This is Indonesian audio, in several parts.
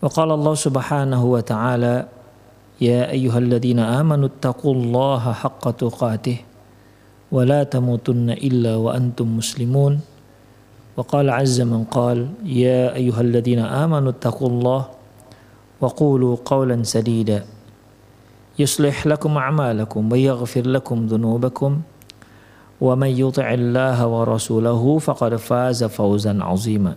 وقال الله سبحانه وتعالى يا أيها الذين آمنوا اتقوا الله حق تقاته ولا تموتن إلا وأنتم مسلمون. وقال عز من قال يا أيها الذين آمنوا اتقوا الله وقولوا قولا سديدا. يصلح لكم أعمالكم ويغفر لكم ذنوبكم. ومن يطع الله ورسوله فقد فاز فوزا عظيما.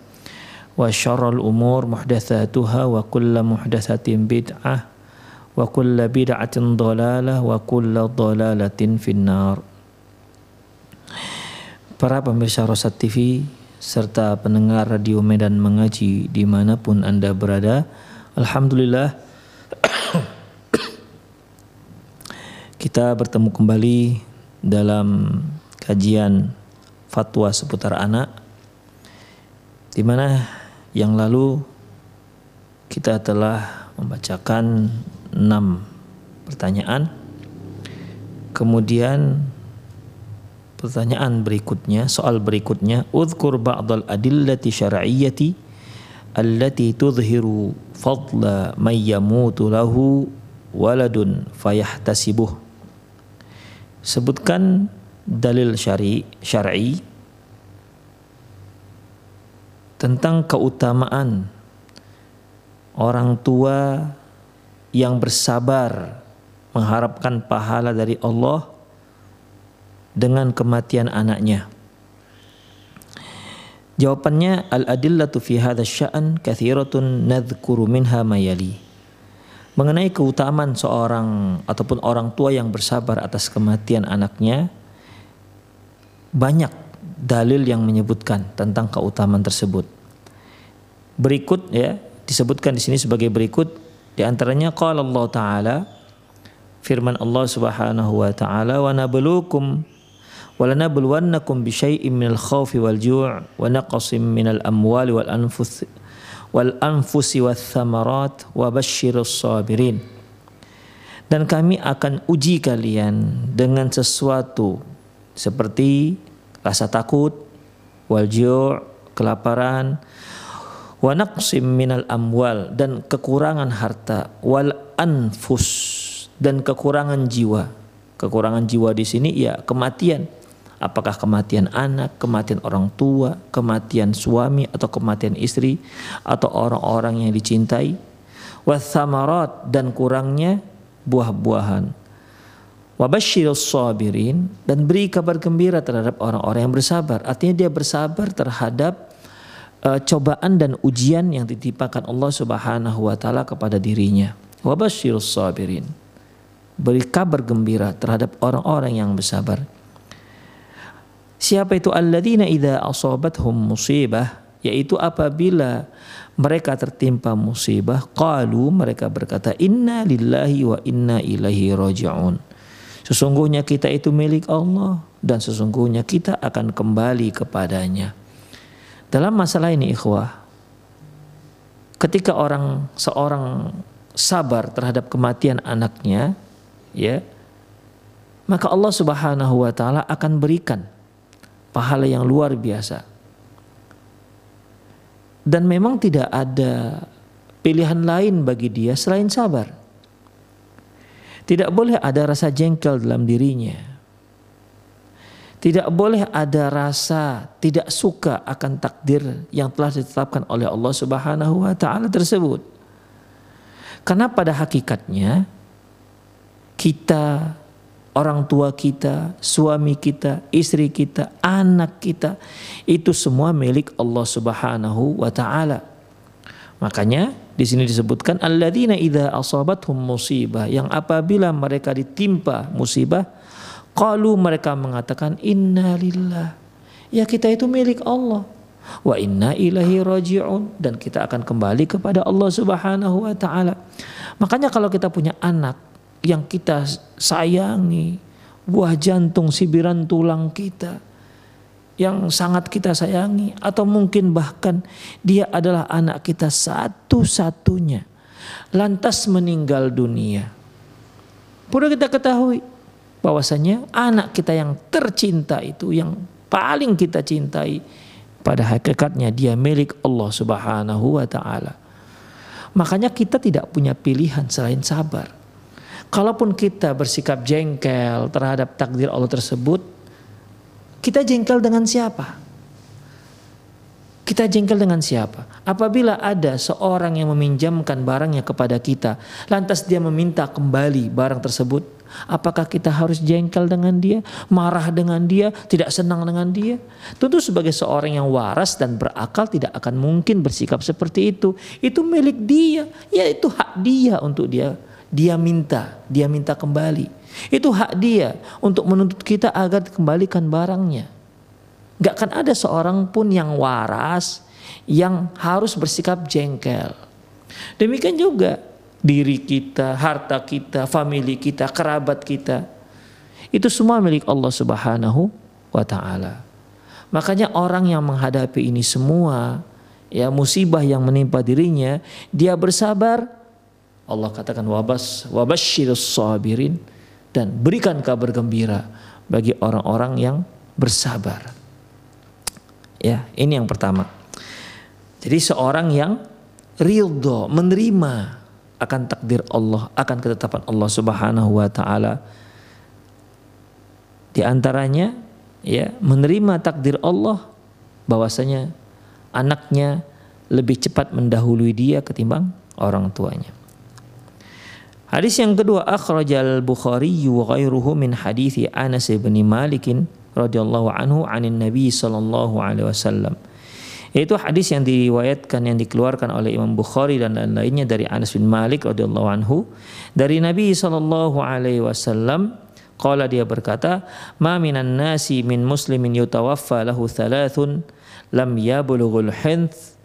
wa syarrul umur muhdatsatuha wa kullu muhdatsatin bid'ah wa kullu bid'atin dhalalah wa kullu dhalalatin finnar. Para pemirsa Rosat TV serta pendengar Radio Medan Mengaji di mana pun Anda berada, Alhamdulillah. Kita bertemu kembali dalam kajian fatwa seputar anak di mana yang lalu kita telah membacakan enam pertanyaan. Kemudian pertanyaan berikutnya, soal berikutnya, udhkur ba'dal adillati syar'iyyati allati tudhiru fadla may yamutu lahu waladun fayahtasibuh. Sebutkan dalil syar'i syar'i tentang keutamaan orang tua yang bersabar mengharapkan pahala dari Allah dengan kematian anaknya. Jawabannya al-adillatu fi hadha sya'an kathiratun nadhkuru minha mayali. Mengenai keutamaan seorang ataupun orang tua yang bersabar atas kematian anaknya banyak dalil yang menyebutkan tentang keutamaan tersebut. Berikut ya disebutkan di sini sebagai berikut di antaranya qala Allah taala firman Allah Subhanahu wa taala wa nabluukum wa lanabluwannakum bi syai'in minal khaufi wal ju' wa naqsin minal amwali wal anfus wal anfusi wath thamarat wa basyirus sabirin dan kami akan uji kalian dengan sesuatu seperti rasa takut, wal kelaparan, wa naqsim minal amwal dan kekurangan harta, wal anfus dan kekurangan jiwa. Kekurangan jiwa di sini ya kematian. Apakah kematian anak, kematian orang tua, kematian suami atau kematian istri atau orang-orang yang dicintai. Wathamarat dan kurangnya buah-buahan Wabashirus sabirin dan beri kabar gembira terhadap orang-orang yang bersabar. Artinya dia bersabar terhadap uh, cobaan dan ujian yang ditimpakan Allah Subhanahu wa taala kepada dirinya. Wabashirus sabirin. Beri kabar gembira terhadap orang-orang yang bersabar. Siapa itu alladzina idza asabathum musibah yaitu apabila mereka tertimpa musibah qalu mereka berkata inna lillahi wa inna ilaihi raji'un Sesungguhnya kita itu milik Allah dan sesungguhnya kita akan kembali kepadanya. Dalam masalah ini ikhwah, ketika orang seorang sabar terhadap kematian anaknya, ya, maka Allah Subhanahu wa taala akan berikan pahala yang luar biasa. Dan memang tidak ada pilihan lain bagi dia selain sabar. Tidak boleh ada rasa jengkel dalam dirinya. Tidak boleh ada rasa tidak suka akan takdir yang telah ditetapkan oleh Allah Subhanahu wa taala tersebut. Karena pada hakikatnya kita orang tua kita, suami kita, istri kita, anak kita itu semua milik Allah Subhanahu wa taala. Makanya di sini disebutkan alladzina idza asabathum musibah yang apabila mereka ditimpa musibah qalu mereka mengatakan innalillah ya kita itu milik Allah. Wa inna ilahi raji'un. Dan kita akan kembali kepada Allah Subhanahu wa taala. Makanya kalau kita punya anak yang kita sayangi, buah jantung sibiran tulang kita, yang sangat kita sayangi atau mungkin bahkan dia adalah anak kita satu-satunya lantas meninggal dunia. Perlu kita ketahui bahwasanya anak kita yang tercinta itu yang paling kita cintai pada hakikatnya dia milik Allah Subhanahu wa taala. Makanya kita tidak punya pilihan selain sabar. Kalaupun kita bersikap jengkel terhadap takdir Allah tersebut, kita jengkel dengan siapa? Kita jengkel dengan siapa? Apabila ada seorang yang meminjamkan barangnya kepada kita, lantas dia meminta kembali barang tersebut, apakah kita harus jengkel dengan dia, marah dengan dia, tidak senang dengan dia? Tentu sebagai seorang yang waras dan berakal tidak akan mungkin bersikap seperti itu. Itu milik dia, ya itu hak dia untuk dia. Dia minta, dia minta kembali. Itu hak dia untuk menuntut kita agar dikembalikan barangnya. Gak akan ada seorang pun yang waras yang harus bersikap jengkel. Demikian juga diri kita, harta kita, famili kita, kerabat kita. Itu semua milik Allah Subhanahu wa taala. Makanya orang yang menghadapi ini semua ya musibah yang menimpa dirinya, dia bersabar. Allah katakan wabas wabasyirus sabirin dan berikan kabar gembira bagi orang-orang yang bersabar. Ya, ini yang pertama. Jadi seorang yang ridho, menerima akan takdir Allah, akan ketetapan Allah Subhanahu wa taala. Di antaranya ya, menerima takdir Allah bahwasanya anaknya lebih cepat mendahului dia ketimbang orang tuanya. Hadis yang kedua akhrajal Bukhari wa ghairuhu min hadis Anas bin Malik radhiyallahu anhu anin Nabi sallallahu alaihi wasallam. Itu hadis yang diriwayatkan yang dikeluarkan oleh Imam Bukhari dan lain-lainnya dari Anas bin Malik radhiyallahu anhu dari Nabi sallallahu alaihi wasallam qala dia berkata ma minan nasi min muslimin yutawaffa lahu thalathun lam yablughul hinth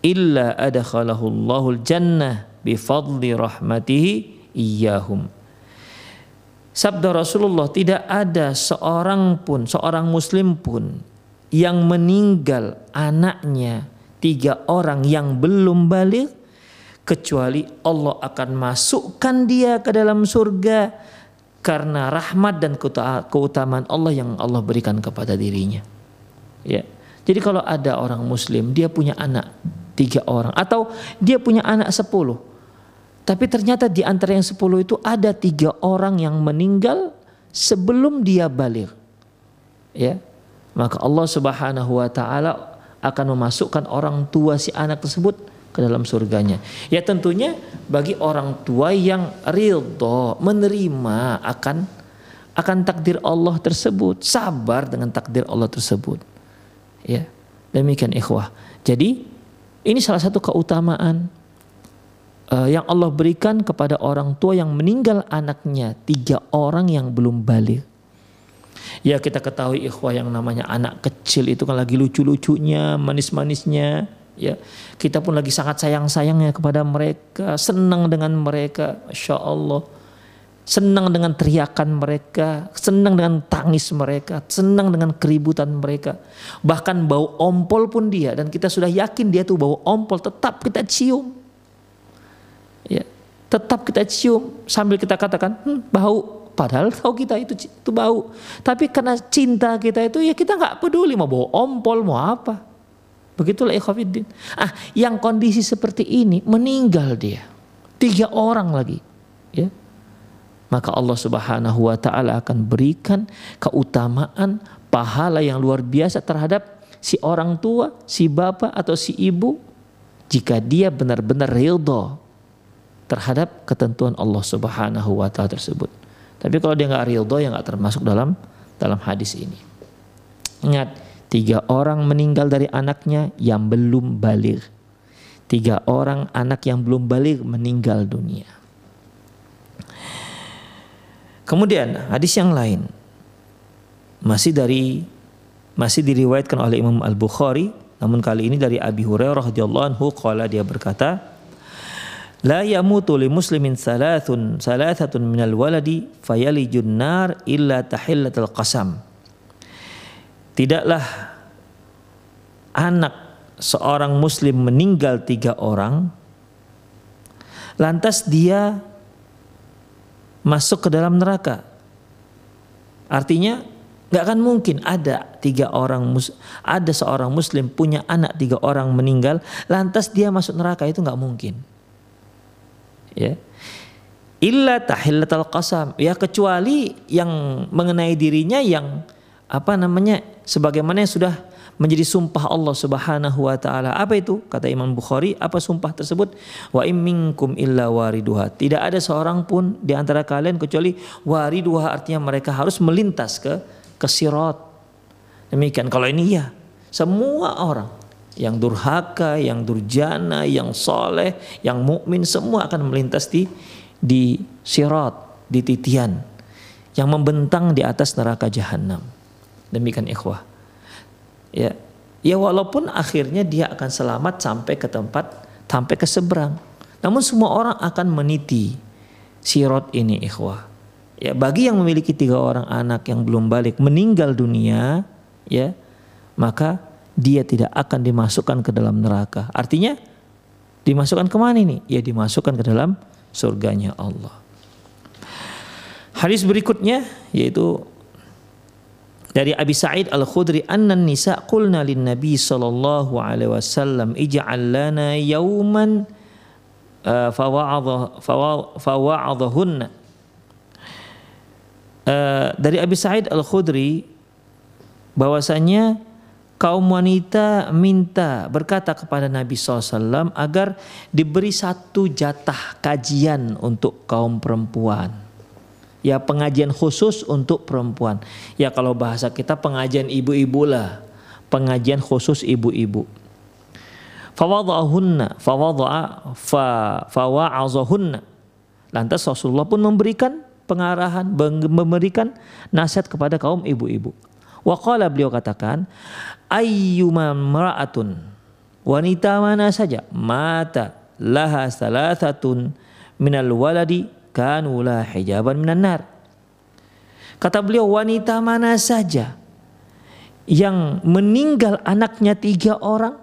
illa adkhalahu Allahul jannah bifadli rahmatihi iyahum. Sabda Rasulullah tidak ada seorang pun, seorang muslim pun yang meninggal anaknya tiga orang yang belum balik kecuali Allah akan masukkan dia ke dalam surga karena rahmat dan keutamaan Allah yang Allah berikan kepada dirinya. Ya. Jadi kalau ada orang muslim dia punya anak tiga orang atau dia punya anak sepuluh tapi ternyata di antara yang sepuluh itu ada tiga orang yang meninggal sebelum dia balik. Ya, maka Allah Subhanahu wa taala akan memasukkan orang tua si anak tersebut ke dalam surganya. Ya tentunya bagi orang tua yang ridho menerima akan akan takdir Allah tersebut, sabar dengan takdir Allah tersebut. Ya. Demikian ikhwah. Jadi ini salah satu keutamaan uh, yang Allah berikan kepada orang tua yang meninggal anaknya tiga orang yang belum balik. Ya kita ketahui ikhwah yang namanya anak kecil itu kan lagi lucu-lucunya, manis-manisnya. Ya kita pun lagi sangat sayang-sayangnya kepada mereka, senang dengan mereka, masya Allah. senang dengan teriakan mereka, senang dengan tangis mereka, senang dengan keributan mereka. Bahkan bau ompol pun dia dan kita sudah yakin dia tuh bau ompol tetap kita cium. Ya, tetap kita cium sambil kita katakan hm, bau padahal tahu kita itu itu bau. Tapi karena cinta kita itu ya kita nggak peduli mau bau ompol mau apa. Begitulah ikhwafiddin. Ah, yang kondisi seperti ini meninggal dia. Tiga orang lagi. Ya, maka Allah Subhanahu wa taala akan berikan keutamaan pahala yang luar biasa terhadap si orang tua, si bapak atau si ibu jika dia benar-benar ridho terhadap ketentuan Allah Subhanahu wa taala tersebut. Tapi kalau dia nggak ridho ya nggak termasuk dalam dalam hadis ini. Ingat, tiga orang meninggal dari anaknya yang belum balik. Tiga orang anak yang belum balik meninggal dunia. Kemudian hadis yang lain masih dari masih diriwayatkan oleh Imam Al Bukhari, namun kali ini dari Abi Hurairah radhiyallahu anhu qala dia berkata, La yamutu li muslimin salathun salathatun minal waladi fayalijun nar illa tahillatul qasam. Tidaklah anak seorang muslim meninggal tiga orang lantas dia masuk ke dalam neraka. Artinya nggak akan mungkin ada tiga orang ada seorang muslim punya anak tiga orang meninggal lantas dia masuk neraka itu nggak mungkin. Ya. Illa tahillatal qasam. Ya kecuali yang mengenai dirinya yang apa namanya sebagaimana yang sudah menjadi sumpah Allah Subhanahu wa taala. Apa itu? Kata Imam Bukhari, apa sumpah tersebut? Wa imminkum illa wariduha. Tidak ada seorang pun di antara kalian kecuali wariduha artinya mereka harus melintas ke ke sirat. Demikian kalau ini ya, semua orang yang durhaka, yang durjana, yang soleh, yang mukmin semua akan melintas di di sirat, di titian yang membentang di atas neraka jahanam. Demikian ikhwah. Ya, ya walaupun akhirnya dia akan selamat sampai ke tempat sampai ke seberang. Namun semua orang akan meniti sirot ini ikhwah. Ya, bagi yang memiliki tiga orang anak yang belum balik meninggal dunia, ya, maka dia tidak akan dimasukkan ke dalam neraka. Artinya dimasukkan ke mana ini? Ya dimasukkan ke dalam surganya Allah. Hadis berikutnya yaitu dari Abi Sa'id Al-Khudri anna nisa qulna lin Nabi sallallahu alaihi wasallam ij'al lana yawman uh, uh, dari Abi Sa'id Al-Khudri bahwasanya kaum wanita minta berkata kepada Nabi SAW agar diberi satu jatah kajian untuk kaum perempuan ya pengajian khusus untuk perempuan. Ya kalau bahasa kita pengajian ibu-ibu lah, pengajian khusus ibu-ibu. Fawadhahunna, fawadha fa fawa'azahunna. Lantas Rasulullah pun memberikan pengarahan, memberikan nasihat kepada kaum ibu-ibu. Wa qala beliau katakan, ayyuma mar'atun wanita mana saja mata laha salasatun minal waladi kanula hijaban minan nar. Kata beliau wanita mana saja yang meninggal anaknya tiga orang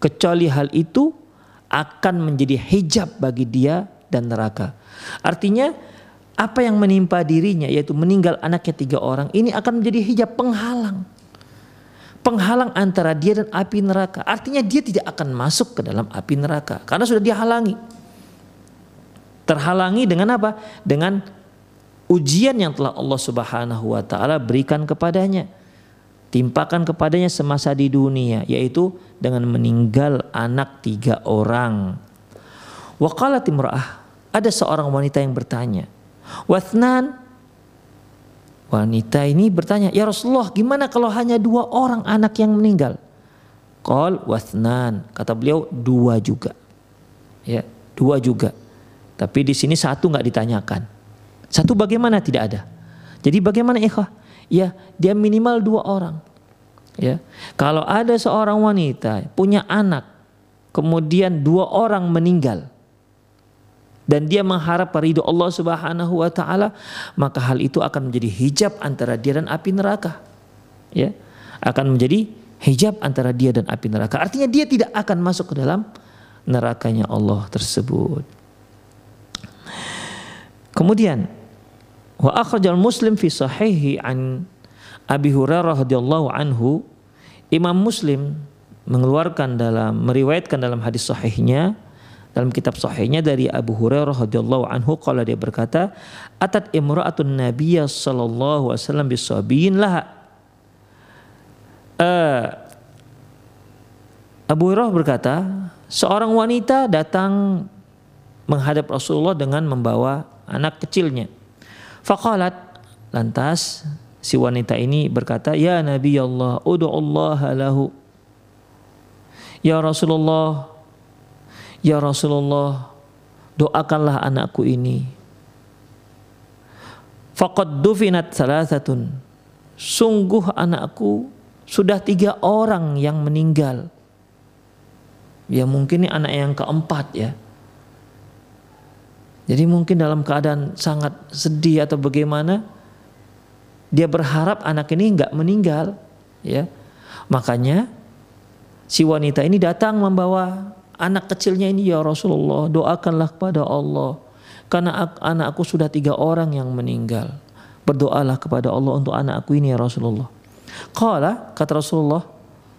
kecuali hal itu akan menjadi hijab bagi dia dan neraka. Artinya apa yang menimpa dirinya yaitu meninggal anaknya tiga orang ini akan menjadi hijab penghalang. Penghalang antara dia dan api neraka. Artinya dia tidak akan masuk ke dalam api neraka karena sudah dihalangi. Terhalangi dengan apa? Dengan ujian yang telah Allah Subhanahu wa taala berikan kepadanya. Timpakan kepadanya semasa di dunia yaitu dengan meninggal anak tiga orang. Waqalat imra'ah, ada seorang wanita yang bertanya, "Wathnan?" Wanita ini bertanya, "Ya Rasulullah, gimana kalau hanya dua orang anak yang meninggal?" Qal wathnan, kata beliau dua juga. Ya, dua juga. Tapi di sini satu nggak ditanyakan. Satu bagaimana tidak ada. Jadi bagaimana ikhwah? Ya, dia minimal dua orang. Ya. Kalau ada seorang wanita punya anak, kemudian dua orang meninggal. Dan dia mengharap ridho Allah Subhanahu wa taala, maka hal itu akan menjadi hijab antara dia dan api neraka. Ya. Akan menjadi hijab antara dia dan api neraka. Artinya dia tidak akan masuk ke dalam nerakanya Allah tersebut. Kemudian wa akhrajal Muslim fi sahihi an Abi Hurairah radhiyallahu anhu Imam Muslim mengeluarkan dalam meriwayatkan dalam hadis sahihnya dalam kitab sahihnya dari Abu Hurairah radhiyallahu anhu kalau dia berkata atat imra'atun nabiyya sallallahu alaihi wasallam bisabiyin laha. Uh, Abu Hurairah berkata seorang wanita datang menghadap Rasulullah dengan membawa anak kecilnya. Faqalat lantas si wanita ini berkata ya nabi Allah ud'u Allah lahu. Ya Rasulullah, Ya Rasulullah, doakanlah anakku ini. Faqad dufinat salasatun. Sungguh anakku sudah tiga orang yang meninggal. Ya mungkin ini anak yang keempat ya. Jadi mungkin dalam keadaan sangat sedih atau bagaimana dia berharap anak ini nggak meninggal ya. Makanya si wanita ini datang membawa anak kecilnya ini ya Rasulullah doakanlah kepada Allah. Karena anakku sudah tiga orang yang meninggal. Berdoalah kepada Allah untuk anakku ini ya Rasulullah. Kala kata Rasulullah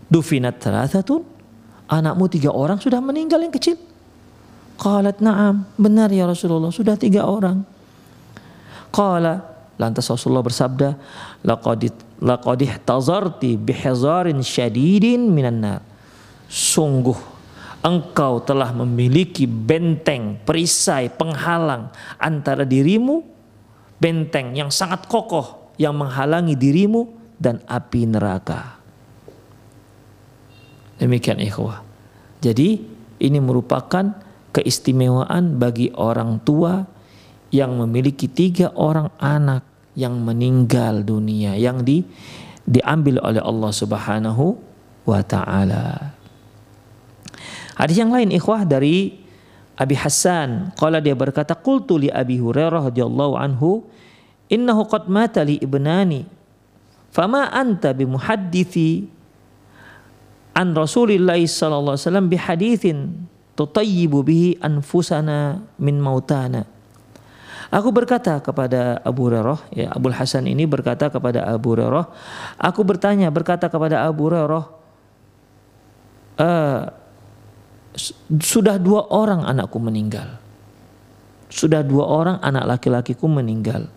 dufinat thalathatun. Anakmu tiga orang sudah meninggal yang kecil. Qalat na'am benar ya Rasulullah sudah tiga orang. Qala lantas Rasulullah bersabda laqad laqad tazarti bihazarin syadidin minan nar sungguh engkau telah memiliki benteng, perisai, penghalang antara dirimu, benteng yang sangat kokoh yang menghalangi dirimu dan api neraka. Demikian ikhwah. Jadi ini merupakan keistimewaan bagi orang tua yang memiliki tiga orang anak yang meninggal dunia yang di diambil oleh Allah Subhanahu wa taala. Hadis yang lain ikhwah dari Abi Hassan, qala dia berkata qultu li Abi Hurairah radhiyallahu anhu innahu qad mata li ibnani fama anta bimuhaddithi an Rasulillah sallallahu alaihi wasallam bihadithin tutayyibu bihi anfusana min mautana. Aku berkata kepada Abu Hurairah, ya Abu Hasan ini berkata kepada Abu Hurairah, aku bertanya berkata kepada Abu Hurairah, uh, sudah dua orang anakku meninggal. Sudah dua orang anak laki-lakiku meninggal.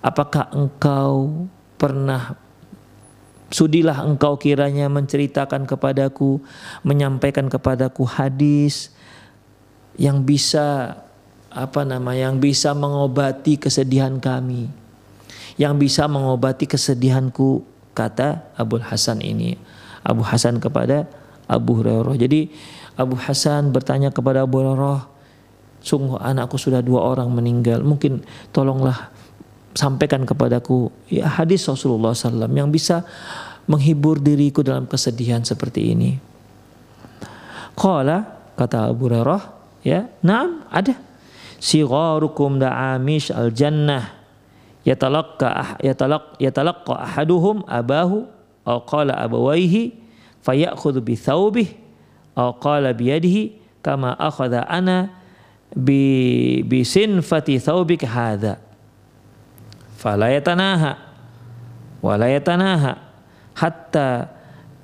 Apakah engkau pernah sudilah engkau kiranya menceritakan kepadaku, menyampaikan kepadaku hadis yang bisa apa nama yang bisa mengobati kesedihan kami. Yang bisa mengobati kesedihanku kata Abu Hasan ini. Abu Hasan kepada Abu Hurairah. Jadi Abu Hasan bertanya kepada Abu Hurairah, sungguh anakku sudah dua orang meninggal. Mungkin tolonglah sampaikan kepadaku ya hadis Rasulullah SAW yang bisa menghibur diriku dalam kesedihan seperti ini. Qala kata Abu Hurairah, ya, "Na'am, ada. Sigharukum da'amish al-jannah yatalaqqa ah, yatalaq yatalaqqa ahaduhum abahu aw qala abawaihi fayakhudhu bi thawbihi aw qala biyadihi kama akhadha ana bi bi sinfati thawbik hadha. Fala yatanaha wala yatanaha hatta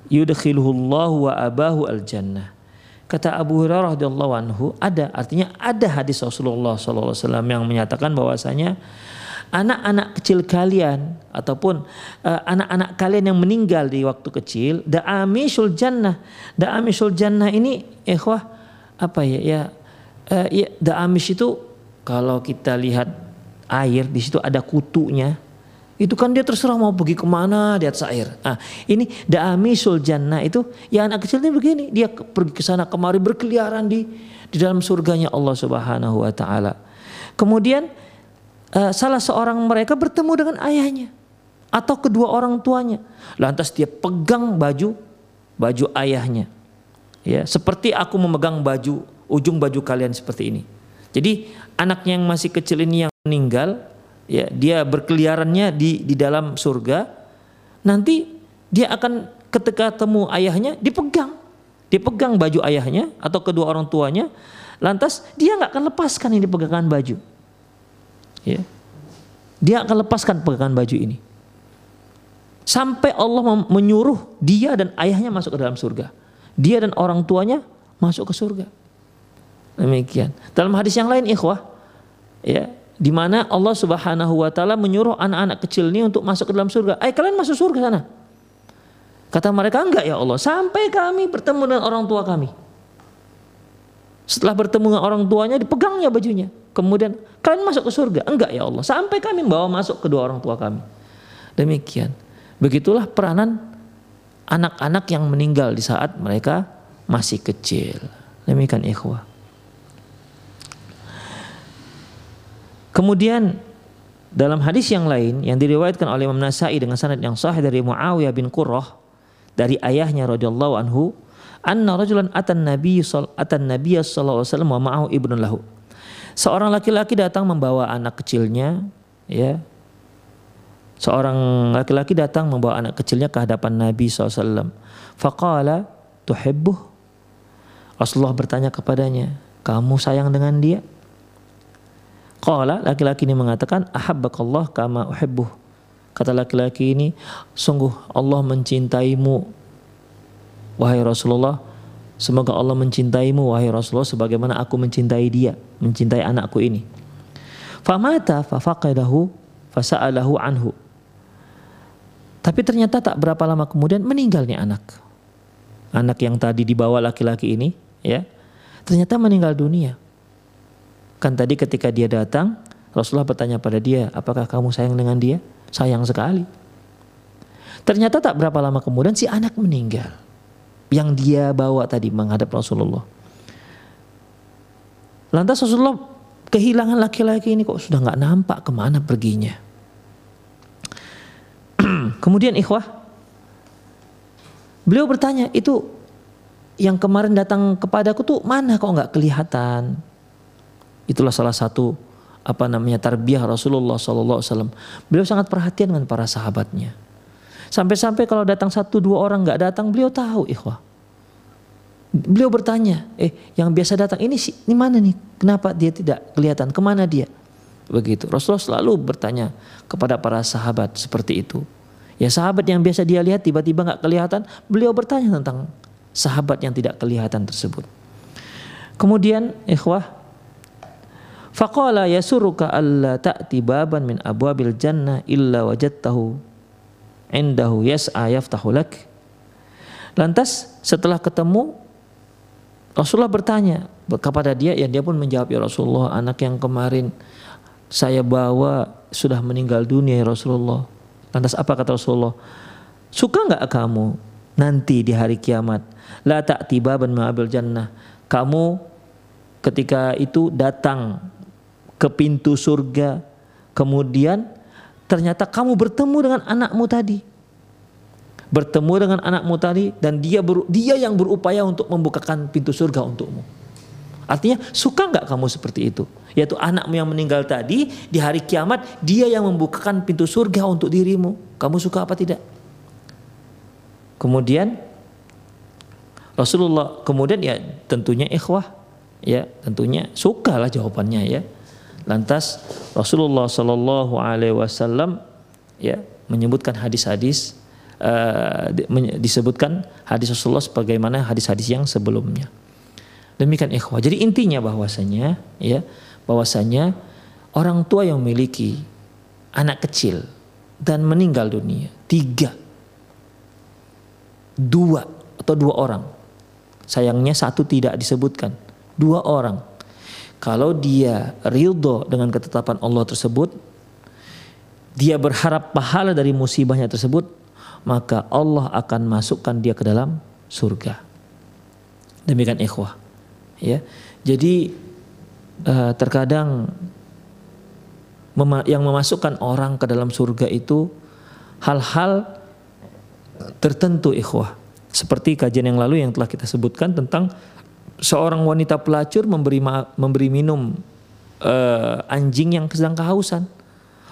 yudkhiluhu Allah wa abahu al jannah kata Abu Hurairah radhiyallahu anhu ada artinya ada hadis Rasulullah sallallahu alaihi wasallam yang menyatakan bahwasanya anak-anak kecil kalian ataupun uh, anak-anak kalian yang meninggal di waktu kecil da'amisul jannah da'amisul jannah ini ikhwah apa ya ya uh, ya itu kalau kita lihat air di situ ada kutunya itu kan dia terserah mau pergi ke mana di atas air. Nah, ini da'amisul jannah itu ya anak kecil ini begini, dia pergi ke sana kemari berkeliaran di di dalam surganya Allah Subhanahu wa taala. Kemudian uh, salah seorang mereka bertemu dengan ayahnya atau kedua orang tuanya. Lantas dia pegang baju baju ayahnya. Ya, seperti aku memegang baju ujung baju kalian seperti ini. Jadi anaknya yang masih kecil ini yang meninggal, ya dia berkeliarannya di di dalam surga, nanti dia akan ketika temu ayahnya dipegang, dipegang baju ayahnya atau kedua orang tuanya, lantas dia nggak akan lepaskan ini pegangan baju, ya. Dia akan lepaskan pegangan baju ini. Sampai Allah menyuruh dia dan ayahnya masuk ke dalam surga. Dia dan orang tuanya masuk ke surga. Demikian. Dalam hadis yang lain ikhwah, ya, di Allah Subhanahu wa taala menyuruh anak-anak kecil ini untuk masuk ke dalam surga. Ayo kalian masuk surga sana. Kata mereka enggak ya Allah, sampai kami bertemu dengan orang tua kami. Setelah bertemu dengan orang tuanya dipegangnya bajunya. Kemudian kalian masuk ke surga? Enggak ya Allah, sampai kami bawa masuk kedua orang tua kami. Demikian. Begitulah peranan anak-anak yang meninggal di saat mereka masih kecil. Demikian ikhwah. Kemudian dalam hadis yang lain yang diriwayatkan oleh Imam Nasai dengan sanad yang sahih dari Muawiyah bin Qurrah dari ayahnya radhiyallahu anhu, anna rajulan atan nabiy sallallahu alaihi wasallam wa ma'ahu ibnun lahu. Seorang laki-laki datang membawa anak kecilnya, ya. Seorang laki-laki datang membawa anak kecilnya ke hadapan Nabi SAW. Faqala tuhibbuh. Rasulullah bertanya kepadanya, kamu sayang dengan dia? Qala laki-laki ini mengatakan ahabbakallah kama uhibbuh. Kata laki-laki ini, sungguh Allah mencintaimu wahai Rasulullah. Semoga Allah mencintaimu wahai Rasulullah sebagaimana aku mencintai dia, mencintai anakku ini. Famata fafaqadahu fasa'alahu anhu. Tapi ternyata tak berapa lama kemudian meninggal nih anak. Anak yang tadi dibawa laki-laki ini, ya. Ternyata meninggal dunia. Kan tadi ketika dia datang, Rasulullah bertanya pada dia, apakah kamu sayang dengan dia? Sayang sekali. Ternyata tak berapa lama kemudian si anak meninggal. Yang dia bawa tadi menghadap Rasulullah. Lantas Rasulullah kehilangan laki-laki ini kok sudah nggak nampak ke mana perginya. Kemudian ikhwah, beliau bertanya itu yang kemarin datang kepadaku tuh mana kok nggak kelihatan? Itulah salah satu apa namanya tarbiyah Rasulullah SAW. Beliau sangat perhatian dengan para sahabatnya. Sampai-sampai kalau datang satu dua orang nggak datang, beliau tahu ikhwah. Beliau bertanya, eh yang biasa datang ini sih, ini mana nih? Kenapa dia tidak kelihatan? Ke mana dia? Begitu. Rasulullah selalu bertanya kepada para sahabat seperti itu. Ya sahabat yang biasa dia lihat tiba-tiba nggak kelihatan, beliau bertanya tentang sahabat yang tidak kelihatan tersebut. Kemudian ikhwah Faqala yasuruka alla ta'ti baban min abwabil jannah illa wajadtahu indahu yas'a yaftahu lak. Lantas setelah ketemu Rasulullah bertanya kepada dia yang dia pun menjawab ya Rasulullah anak yang kemarin saya bawa sudah meninggal dunia ya Rasulullah. Lantas apa kata Rasulullah? Suka nggak kamu nanti di hari kiamat la ta'ti baban min abwabil jannah. Kamu ketika itu datang ke pintu surga. Kemudian ternyata kamu bertemu dengan anakmu tadi. Bertemu dengan anakmu tadi dan dia ber, dia yang berupaya untuk membukakan pintu surga untukmu. Artinya suka nggak kamu seperti itu? Yaitu anakmu yang meninggal tadi di hari kiamat dia yang membukakan pintu surga untuk dirimu. Kamu suka apa tidak? Kemudian Rasulullah kemudian ya tentunya ikhwah ya tentunya sukalah jawabannya ya Lantas Rasulullah Shallallahu Alaihi Wasallam ya menyebutkan hadis-hadis uh, disebutkan hadis Rasulullah sebagaimana hadis-hadis yang sebelumnya. Demikian ikhwah. Jadi intinya bahwasanya ya bahwasanya orang tua yang memiliki anak kecil dan meninggal dunia tiga dua atau dua orang sayangnya satu tidak disebutkan dua orang kalau dia ridho dengan ketetapan Allah tersebut, dia berharap pahala dari musibahnya tersebut, maka Allah akan masukkan dia ke dalam surga. Demikian ikhwah. Ya. Jadi uh, terkadang yang memasukkan orang ke dalam surga itu hal-hal tertentu ikhwah. Seperti kajian yang lalu yang telah kita sebutkan tentang seorang wanita pelacur memberi memberi minum uh, anjing yang sedang kehausan.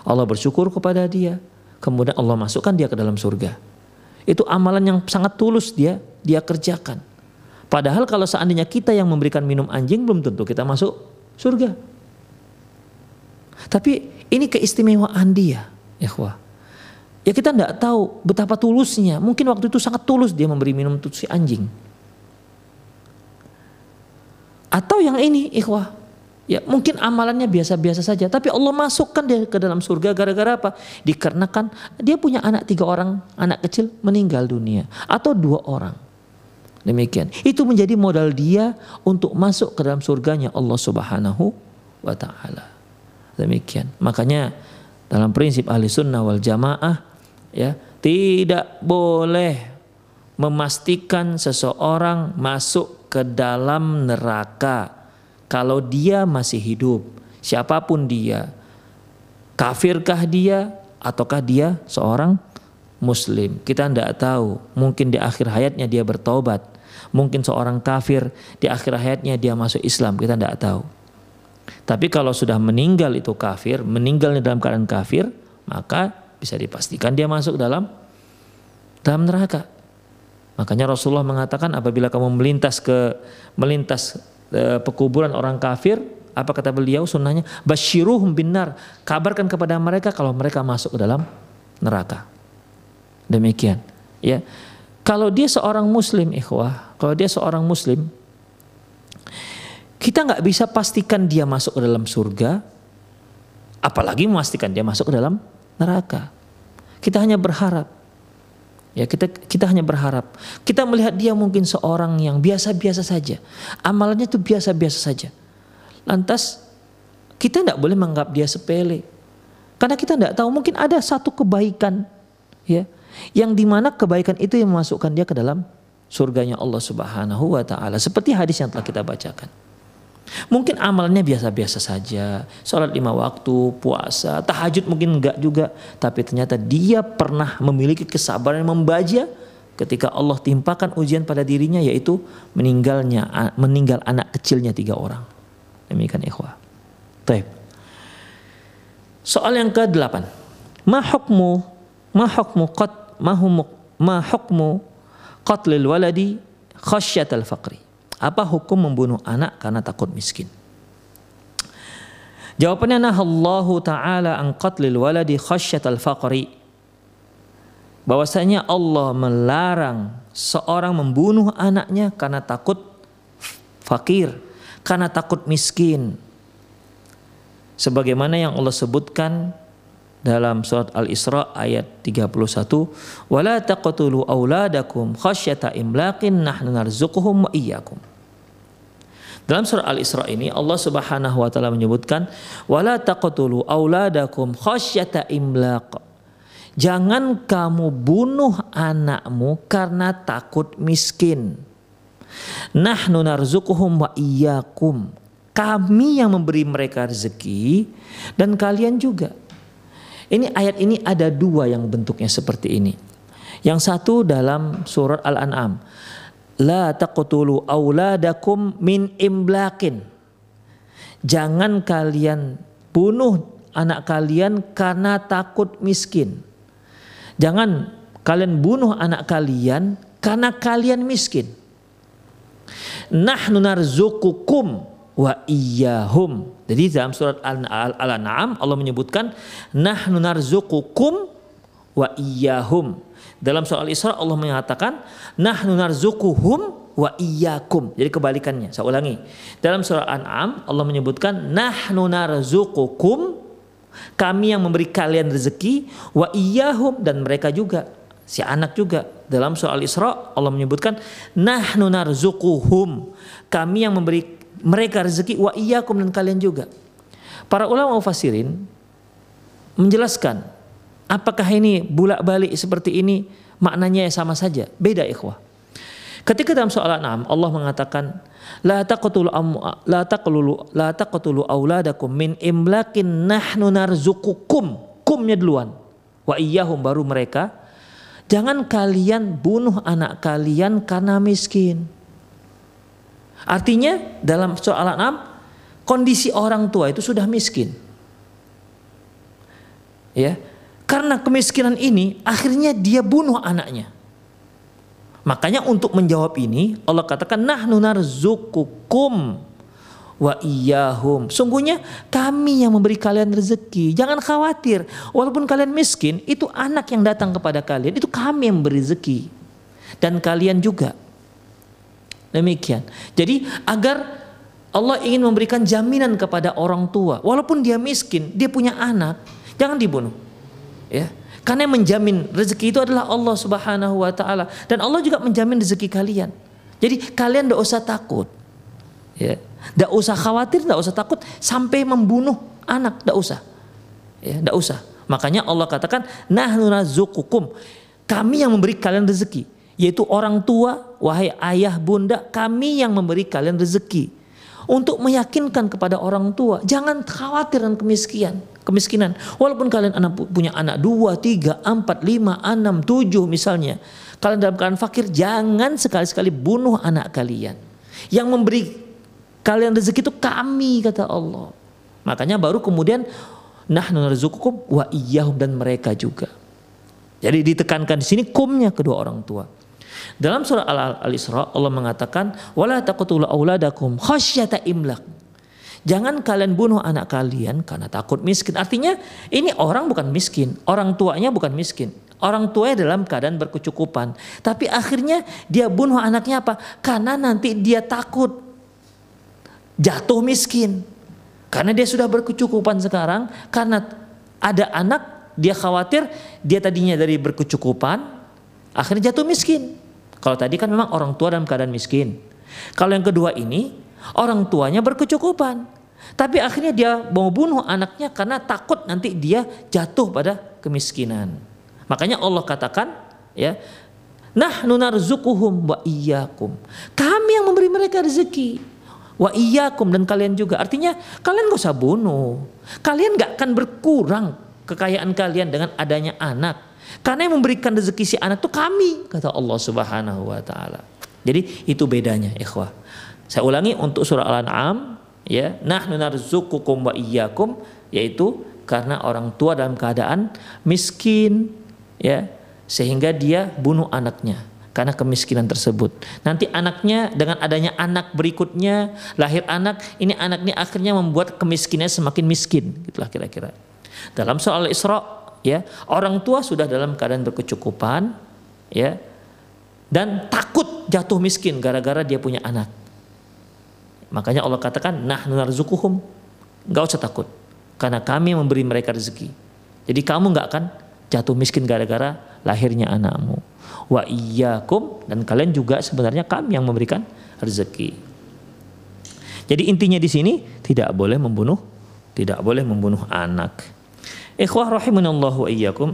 Allah bersyukur kepada dia. Kemudian Allah masukkan dia ke dalam surga. Itu amalan yang sangat tulus dia dia kerjakan. Padahal kalau seandainya kita yang memberikan minum anjing belum tentu kita masuk surga. Tapi ini keistimewaan dia, ikhwah. Ya kita tidak tahu betapa tulusnya. Mungkin waktu itu sangat tulus dia memberi minum si anjing. Atau yang ini ikhwah. Ya mungkin amalannya biasa-biasa saja. Tapi Allah masukkan dia ke dalam surga gara-gara apa? Dikarenakan dia punya anak tiga orang. Anak kecil meninggal dunia. Atau dua orang. Demikian. Itu menjadi modal dia untuk masuk ke dalam surganya Allah subhanahu wa ta'ala. Demikian. Makanya dalam prinsip ahli sunnah wal jamaah ya tidak boleh memastikan seseorang masuk ke dalam neraka. Kalau dia masih hidup siapa pun dia kafirkah dia ataukah dia seorang muslim? Kita tidak tahu. Mungkin di akhir hayatnya dia bertobat. Mungkin seorang kafir di akhir hayatnya dia masuk Islam. Kita tidak tahu. Tapi kalau sudah meninggal itu kafir meninggalnya dalam keadaan kafir maka bisa dipastikan dia masuk dalam dalam neraka. Makanya Rasulullah mengatakan apabila kamu melintas ke melintas e, pekuburan orang kafir, apa kata beliau sunnahnya? Basyiruhum binar. Kabarkan kepada mereka kalau mereka masuk ke dalam neraka. Demikian. Ya. Kalau dia seorang muslim ikhwah, kalau dia seorang muslim kita nggak bisa pastikan dia masuk ke dalam surga, apalagi memastikan dia masuk ke dalam neraka. Kita hanya berharap. Ya, kita kita hanya berharap. Kita melihat dia mungkin seorang yang biasa-biasa saja. Amalannya itu biasa-biasa saja. Lantas kita tidak boleh menganggap dia sepele. Karena kita tidak tahu mungkin ada satu kebaikan ya yang di mana kebaikan itu yang memasukkan dia ke dalam surganya Allah Subhanahu wa taala seperti hadis yang telah kita bacakan. Mungkin amalnya biasa-biasa saja, sholat lima waktu, puasa, tahajud mungkin enggak juga, tapi ternyata dia pernah memiliki kesabaran yang membaja ketika Allah timpakan ujian pada dirinya yaitu meninggalnya meninggal anak kecilnya tiga orang. Demikian ikhwah. Taib. Soal yang ke-8. Ma hukmu ma hukmu qat ma hukmu qatlil waladi khasyatal faqri. Apa hukum membunuh anak karena takut miskin? Jawabannya nah Allah taala an qatlil waladi khasyatal faqri. Bahwasanya Allah melarang seorang membunuh anaknya karena takut fakir, karena takut miskin. Sebagaimana yang Allah sebutkan dalam surat Al-Isra ayat 31 wala taqtulu auladakum khasyata imlaqin nahnu narzuquhum wa iyyakum dalam surah Al-Isra ini Allah Subhanahu wa taala menyebutkan wala taqtulu auladakum khasyata imlaq. Jangan kamu bunuh anakmu karena takut miskin. Nahnu narzuquhum wa iyyakum. Kami yang memberi mereka rezeki dan kalian juga. Ini ayat ini ada dua yang bentuknya seperti ini. Yang satu dalam surat Al-An'am la taqtulu auladakum min imlakin. Jangan kalian bunuh anak kalian karena takut miskin. Jangan kalian bunuh anak kalian karena kalian miskin. Nahnu narzukukum wa iyyahum. Jadi dalam surat Al-An'am Allah menyebutkan nahnu narzukukum wa iyyahum. Dalam soal Isra Allah mengatakan nahnu narzukuhum wa iyyakum. Jadi kebalikannya. Saya ulangi. Dalam surah An'am Allah menyebutkan nahnu narzukukum kami yang memberi kalian rezeki wa iyyahum dan mereka juga si anak juga. Dalam soal Isra Allah menyebutkan nahnu narzukuhum kami yang memberi mereka rezeki wa iyyakum dan kalian juga. Para ulama mufassirin menjelaskan Apakah ini bulak-balik seperti ini maknanya sama saja? Beda ikhwah. Ketika dalam soal 6 Allah mengatakan la taqtulu la taqtulu la taqtulu auladakum min imlakin nahnu narzuqukum kumnya duluan wa iyyahum baru mereka jangan kalian bunuh anak kalian karena miskin artinya dalam soal 6 kondisi orang tua itu sudah miskin. Ya. Karena kemiskinan ini akhirnya dia bunuh anaknya. Makanya untuk menjawab ini Allah katakan nahnu narzukukum wa iyahum. Sungguhnya kami yang memberi kalian rezeki. Jangan khawatir. Walaupun kalian miskin, itu anak yang datang kepada kalian. Itu kami yang memberi rezeki. Dan kalian juga. Demikian. Jadi agar Allah ingin memberikan jaminan kepada orang tua. Walaupun dia miskin, dia punya anak. Jangan dibunuh. Ya. Karena yang menjamin rezeki itu adalah Allah Subhanahu wa taala dan Allah juga menjamin rezeki kalian. Jadi kalian tidak usah takut. Ya. Tidak usah khawatir, tidak usah takut sampai membunuh anak, tidak usah. Ya, tidak usah. Makanya Allah katakan, nahnu nazukukum. Kami yang memberi kalian rezeki, yaitu orang tua, wahai ayah, bunda, kami yang memberi kalian rezeki. Untuk meyakinkan kepada orang tua, jangan khawatir dengan kemiskinan kemiskinan. Walaupun kalian anak punya anak dua, tiga, empat, lima, enam, tujuh misalnya. Kalian dalam keadaan fakir, jangan sekali-sekali bunuh anak kalian. Yang memberi kalian rezeki itu kami kata Allah. Makanya baru kemudian nah narzukukum wa iyyahum dan mereka juga. Jadi ditekankan di sini kumnya kedua orang tua. Dalam surah Al-Isra Allah mengatakan wala taqtulu auladakum khasyata imlak. Jangan kalian bunuh anak kalian karena takut miskin. Artinya ini orang bukan miskin, orang tuanya bukan miskin. Orang tuanya dalam keadaan berkecukupan. Tapi akhirnya dia bunuh anaknya apa? Karena nanti dia takut jatuh miskin. Karena dia sudah berkecukupan sekarang, karena ada anak, dia khawatir dia tadinya dari berkecukupan, akhirnya jatuh miskin. Kalau tadi kan memang orang tua dalam keadaan miskin. Kalau yang kedua ini, Orang tuanya berkecukupan. Tapi akhirnya dia mau bunuh anaknya karena takut nanti dia jatuh pada kemiskinan. Makanya Allah katakan ya, nah nunarzukuhum wa iyyakum. Kami yang memberi mereka rezeki. Wa iyyakum dan kalian juga. Artinya kalian gak usah bunuh. Kalian gak akan berkurang kekayaan kalian dengan adanya anak. Karena yang memberikan rezeki si anak itu kami kata Allah Subhanahu wa taala. Jadi itu bedanya ikhwah. Saya ulangi untuk surah Al-An'am ya, nahnu narzuqukum wa iyyakum yaitu karena orang tua dalam keadaan miskin ya sehingga dia bunuh anaknya karena kemiskinan tersebut. Nanti anaknya dengan adanya anak berikutnya lahir anak, ini anaknya akhirnya membuat kemiskinannya semakin miskin, gitulah kira-kira. Dalam soal Isra ya, orang tua sudah dalam keadaan berkecukupan ya dan takut jatuh miskin gara-gara dia punya anak. Makanya Allah katakan nah narzukuhum. Enggak usah takut karena kami memberi mereka rezeki. Jadi kamu enggak akan jatuh miskin gara-gara lahirnya anakmu. Wa iyyakum dan kalian juga sebenarnya kami yang memberikan rezeki. Jadi intinya di sini tidak boleh membunuh, tidak boleh membunuh anak. Ikhwah rahimanallahu wa iyyakum.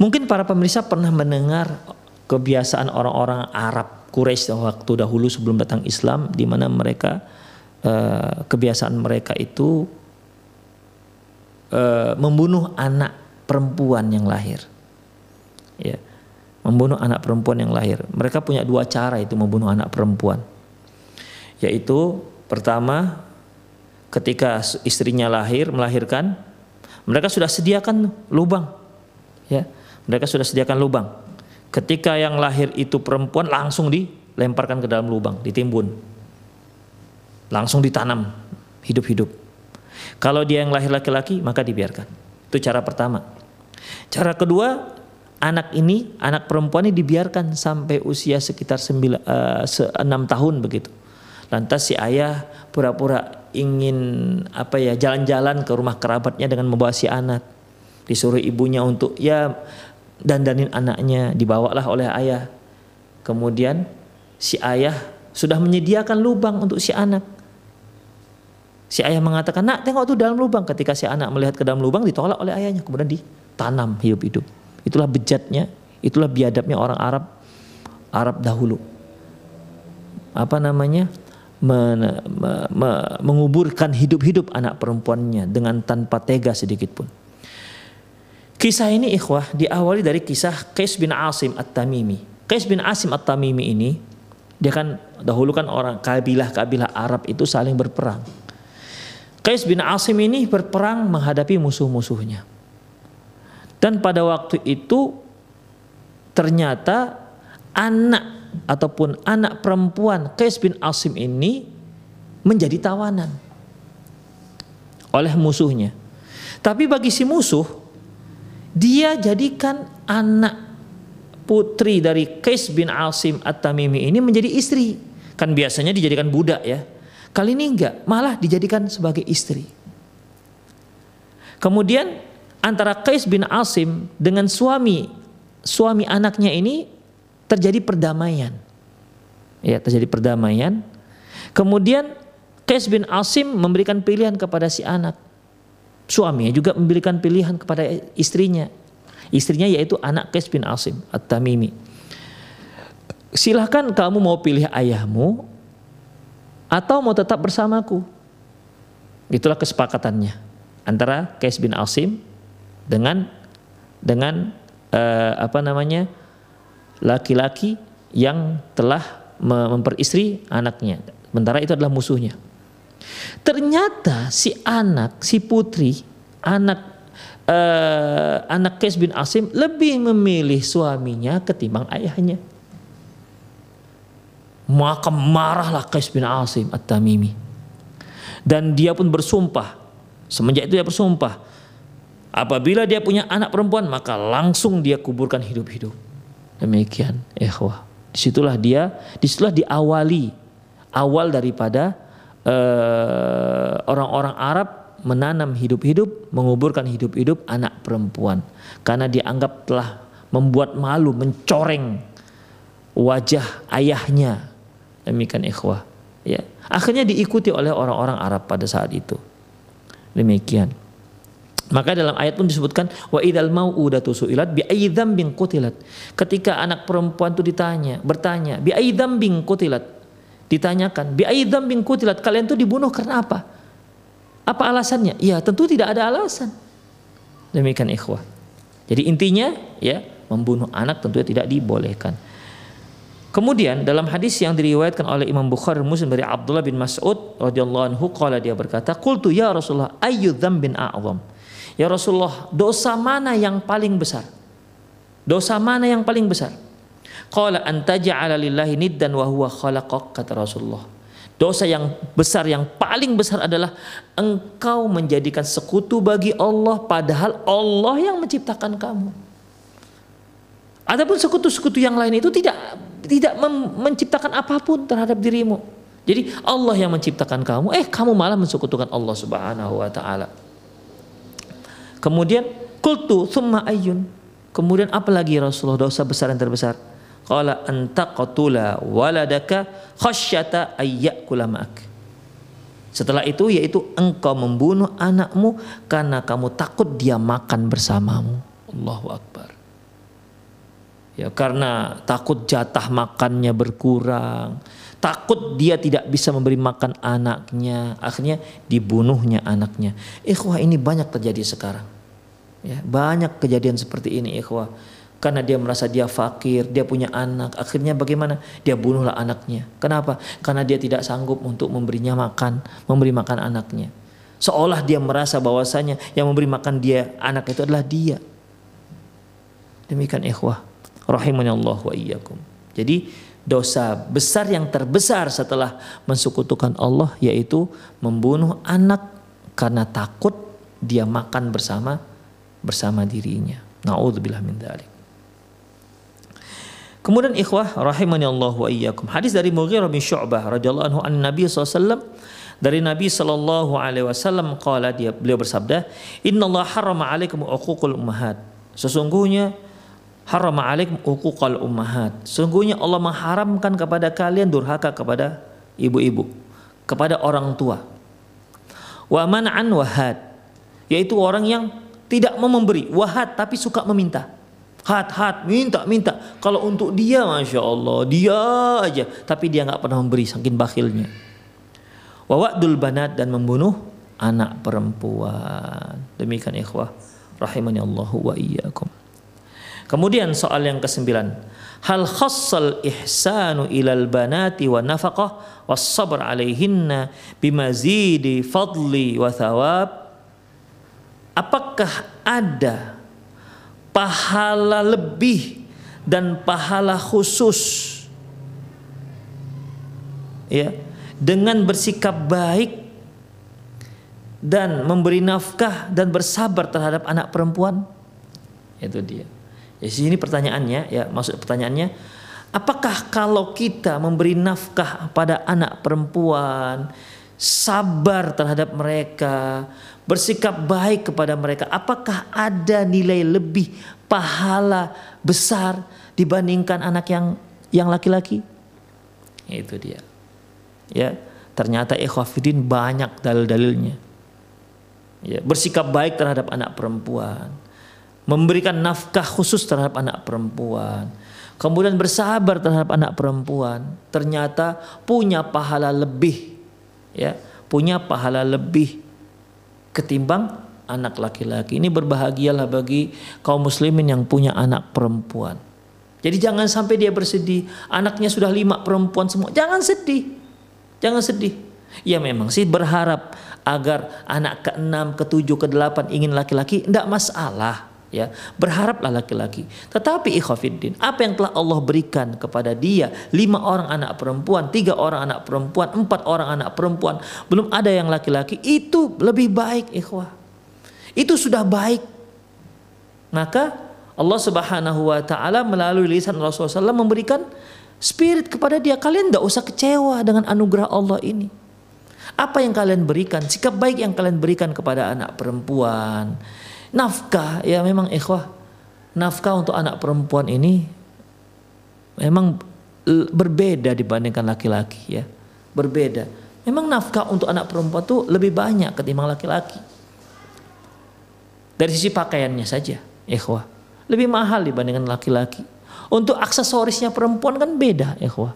Mungkin para pemirsa pernah mendengar kebiasaan orang-orang Arab Quraisy waktu dahulu sebelum datang Islam di mana mereka uh, kebiasaan mereka itu uh, membunuh anak perempuan yang lahir. Ya. Membunuh anak perempuan yang lahir. Mereka punya dua cara itu membunuh anak perempuan. Yaitu pertama ketika istrinya lahir melahirkan mereka sudah sediakan lubang ya mereka sudah sediakan lubang Ketika yang lahir itu perempuan langsung dilemparkan ke dalam lubang, ditimbun. Langsung ditanam hidup-hidup. Kalau dia yang lahir laki-laki maka dibiarkan. Itu cara pertama. Cara kedua, anak ini, anak perempuan ini dibiarkan sampai usia sekitar 9, uh, 6 tahun begitu. Lantas si ayah pura-pura ingin apa ya jalan-jalan ke rumah kerabatnya dengan membawa si anak. Disuruh ibunya untuk ya dandanin anaknya dibawalah oleh ayah. Kemudian si ayah sudah menyediakan lubang untuk si anak. Si ayah mengatakan nak tengok tuh dalam lubang. Ketika si anak melihat ke dalam lubang ditolak oleh ayahnya. Kemudian ditanam hidup-hidup itulah bejatnya itulah biadabnya orang Arab Arab dahulu. Apa namanya men, me, me, menguburkan hidup-hidup anak perempuannya dengan tanpa tega sedikit pun Kisah ini ikhwah diawali dari kisah Qais bin Asim At-Tamimi. Qais bin Asim At-Tamimi ini Dia kan dahulu kan orang kabilah-kabilah Arab itu saling berperang. Qais bin Asim ini berperang menghadapi musuh-musuhnya. Dan pada waktu itu ternyata anak ataupun anak perempuan Qais bin Asim ini menjadi tawanan oleh musuhnya. Tapi bagi si musuh dia jadikan anak putri dari Qais bin Asim At-Tamimi ini menjadi istri. Kan biasanya dijadikan budak ya. Kali ini enggak, malah dijadikan sebagai istri. Kemudian antara Qais bin Asim dengan suami suami anaknya ini terjadi perdamaian. Ya, terjadi perdamaian. Kemudian Qais bin Asim memberikan pilihan kepada si anak. Suaminya juga memberikan pilihan kepada istrinya. Istrinya yaitu anak Qais bin Asim At-Tamimi. Silahkan kamu mau pilih ayahmu atau mau tetap bersamaku. Itulah kesepakatannya antara Qais bin Asim dengan dengan uh, apa namanya laki-laki yang telah memperistri anaknya. Sementara itu adalah musuhnya. Ternyata si anak, si putri, anak uh, anak Qais bin Asim lebih memilih suaminya ketimbang ayahnya. Maka marahlah Qais bin Asim At-Tamimi. Dan dia pun bersumpah. Semenjak itu dia bersumpah. Apabila dia punya anak perempuan maka langsung dia kuburkan hidup-hidup. Demikian ikhwah. Di situlah dia, di situlah diawali awal daripada eh, orang-orang uh, Arab menanam hidup-hidup, menguburkan hidup-hidup anak perempuan. Karena dianggap telah membuat malu, mencoreng wajah ayahnya Demikian ikhwah. Ya. Akhirnya diikuti oleh orang-orang Arab pada saat itu. Demikian. Maka dalam ayat pun disebutkan wa idal mau'udatu su'ilat bi ayyi dzambin qutilat. Ketika anak perempuan itu ditanya, bertanya, bi ayyi dzambin qutilat? Ditanyakan, bi ayyi dzambin qutilat? Kalian itu dibunuh karena apa? Apa alasannya? Ya, tentu tidak ada alasan. Demikian ikhwah. Jadi intinya ya, membunuh anak tentunya tidak dibolehkan. Kemudian dalam hadis yang diriwayatkan oleh Imam Bukhari Muslim dari Abdullah bin Mas'ud radhiyallahu anhu qala dia berkata, "Qultu ya Rasulullah, ayyu dzambin a'zam?" Ya Rasulullah, dosa mana yang paling besar? Dosa mana yang paling besar? Qala an taj'ala lillahi niddan wa huwa khalaqak kata Rasulullah. Dosa yang besar yang paling besar adalah engkau menjadikan sekutu bagi Allah padahal Allah yang menciptakan kamu. Adapun sekutu-sekutu yang lain itu tidak tidak menciptakan apa pun terhadap dirimu. Jadi Allah yang menciptakan kamu, eh kamu malah mensekutukan Allah Subhanahu wa taala. Kemudian kultu thumma ayyun. Kemudian apa lagi Rasulullah dosa besar yang terbesar? Qala anta qatula waladaka khasyata ayyakula ma'ak. Setelah itu yaitu engkau membunuh anakmu karena kamu takut dia makan bersamamu. Allahu akbar ya karena takut jatah makannya berkurang takut dia tidak bisa memberi makan anaknya akhirnya dibunuhnya anaknya ikhwah ini banyak terjadi sekarang ya banyak kejadian seperti ini ikhwah karena dia merasa dia fakir, dia punya anak, akhirnya bagaimana? Dia bunuhlah anaknya. Kenapa? Karena dia tidak sanggup untuk memberinya makan, memberi makan anaknya. Seolah dia merasa bahwasanya yang memberi makan dia anak itu adalah dia. Demikian ikhwah rahimani Allah wa iyyakum. Jadi dosa besar yang terbesar setelah mensekutukan Allah yaitu membunuh anak karena takut dia makan bersama bersama dirinya. Nauzubillah min dzalik. Kemudian ikhwah rahimani Allah wa iyyakum. Hadis dari Mughirah bin Syu'bah radhiyallahu anhu an Nabi SAW dari Nabi sallallahu alaihi wasallam qala dia beliau bersabda, "Inna Allah harrama 'alaikum uququl ummahat." Sesungguhnya haram alaikum uquqal ummahat. Sungguhnya Allah mengharamkan kepada kalian durhaka kepada ibu-ibu, kepada orang tua. Wa man'an wahad, yaitu orang yang tidak mau memberi, wahad tapi suka meminta. Hat hat minta minta. Kalau untuk dia masya Allah dia aja, tapi dia nggak pernah memberi saking bakhilnya. Wawadul banat dan membunuh anak perempuan. Demikian ikhwah rahimani Allah wa iyyakum. Kemudian soal yang kesembilan, hal khassal ihsanu ilal banati wa nafaqah was sabr alaihinna bimazidi fadli wa thawab. Apakah ada pahala lebih dan pahala khusus? Ya dengan bersikap baik dan memberi nafkah dan bersabar terhadap anak perempuan? Itu dia Ya sini pertanyaannya ya maksud pertanyaannya apakah kalau kita memberi nafkah pada anak perempuan sabar terhadap mereka bersikap baik kepada mereka apakah ada nilai lebih pahala besar dibandingkan anak yang yang laki-laki? Itu dia. Ya ternyata ikhwafidin banyak dalil-dalilnya. Ya bersikap baik terhadap anak perempuan memberikan nafkah khusus terhadap anak perempuan, kemudian bersabar terhadap anak perempuan, ternyata punya pahala lebih, ya, punya pahala lebih ketimbang anak laki-laki. Ini berbahagialah bagi kaum muslimin yang punya anak perempuan. Jadi jangan sampai dia bersedih, anaknya sudah lima perempuan semua. Jangan sedih, jangan sedih. Ya memang sih berharap agar anak ke-6, ke-7, ke-8 ingin laki-laki, tidak masalah ya berharaplah laki-laki. Tetapi ikhafiddin apa yang telah Allah berikan kepada dia lima orang anak perempuan tiga orang anak perempuan empat orang anak perempuan belum ada yang laki-laki itu lebih baik ikhwah. Itu sudah baik. Maka Allah subhanahu wa ta'ala melalui lisan Rasulullah SAW memberikan spirit kepada dia. Kalian tidak usah kecewa dengan anugerah Allah ini. Apa yang kalian berikan sikap baik yang kalian berikan kepada anak perempuan Nafkah ya memang ikhwah. Nafkah untuk anak perempuan ini memang berbeda dibandingkan laki-laki ya. Berbeda. Memang nafkah untuk anak perempuan tuh lebih banyak ketimbang laki-laki. Dari sisi pakaiannya saja, ikhwah. Lebih mahal dibandingkan laki-laki. Untuk aksesorisnya perempuan kan beda, ikhwah.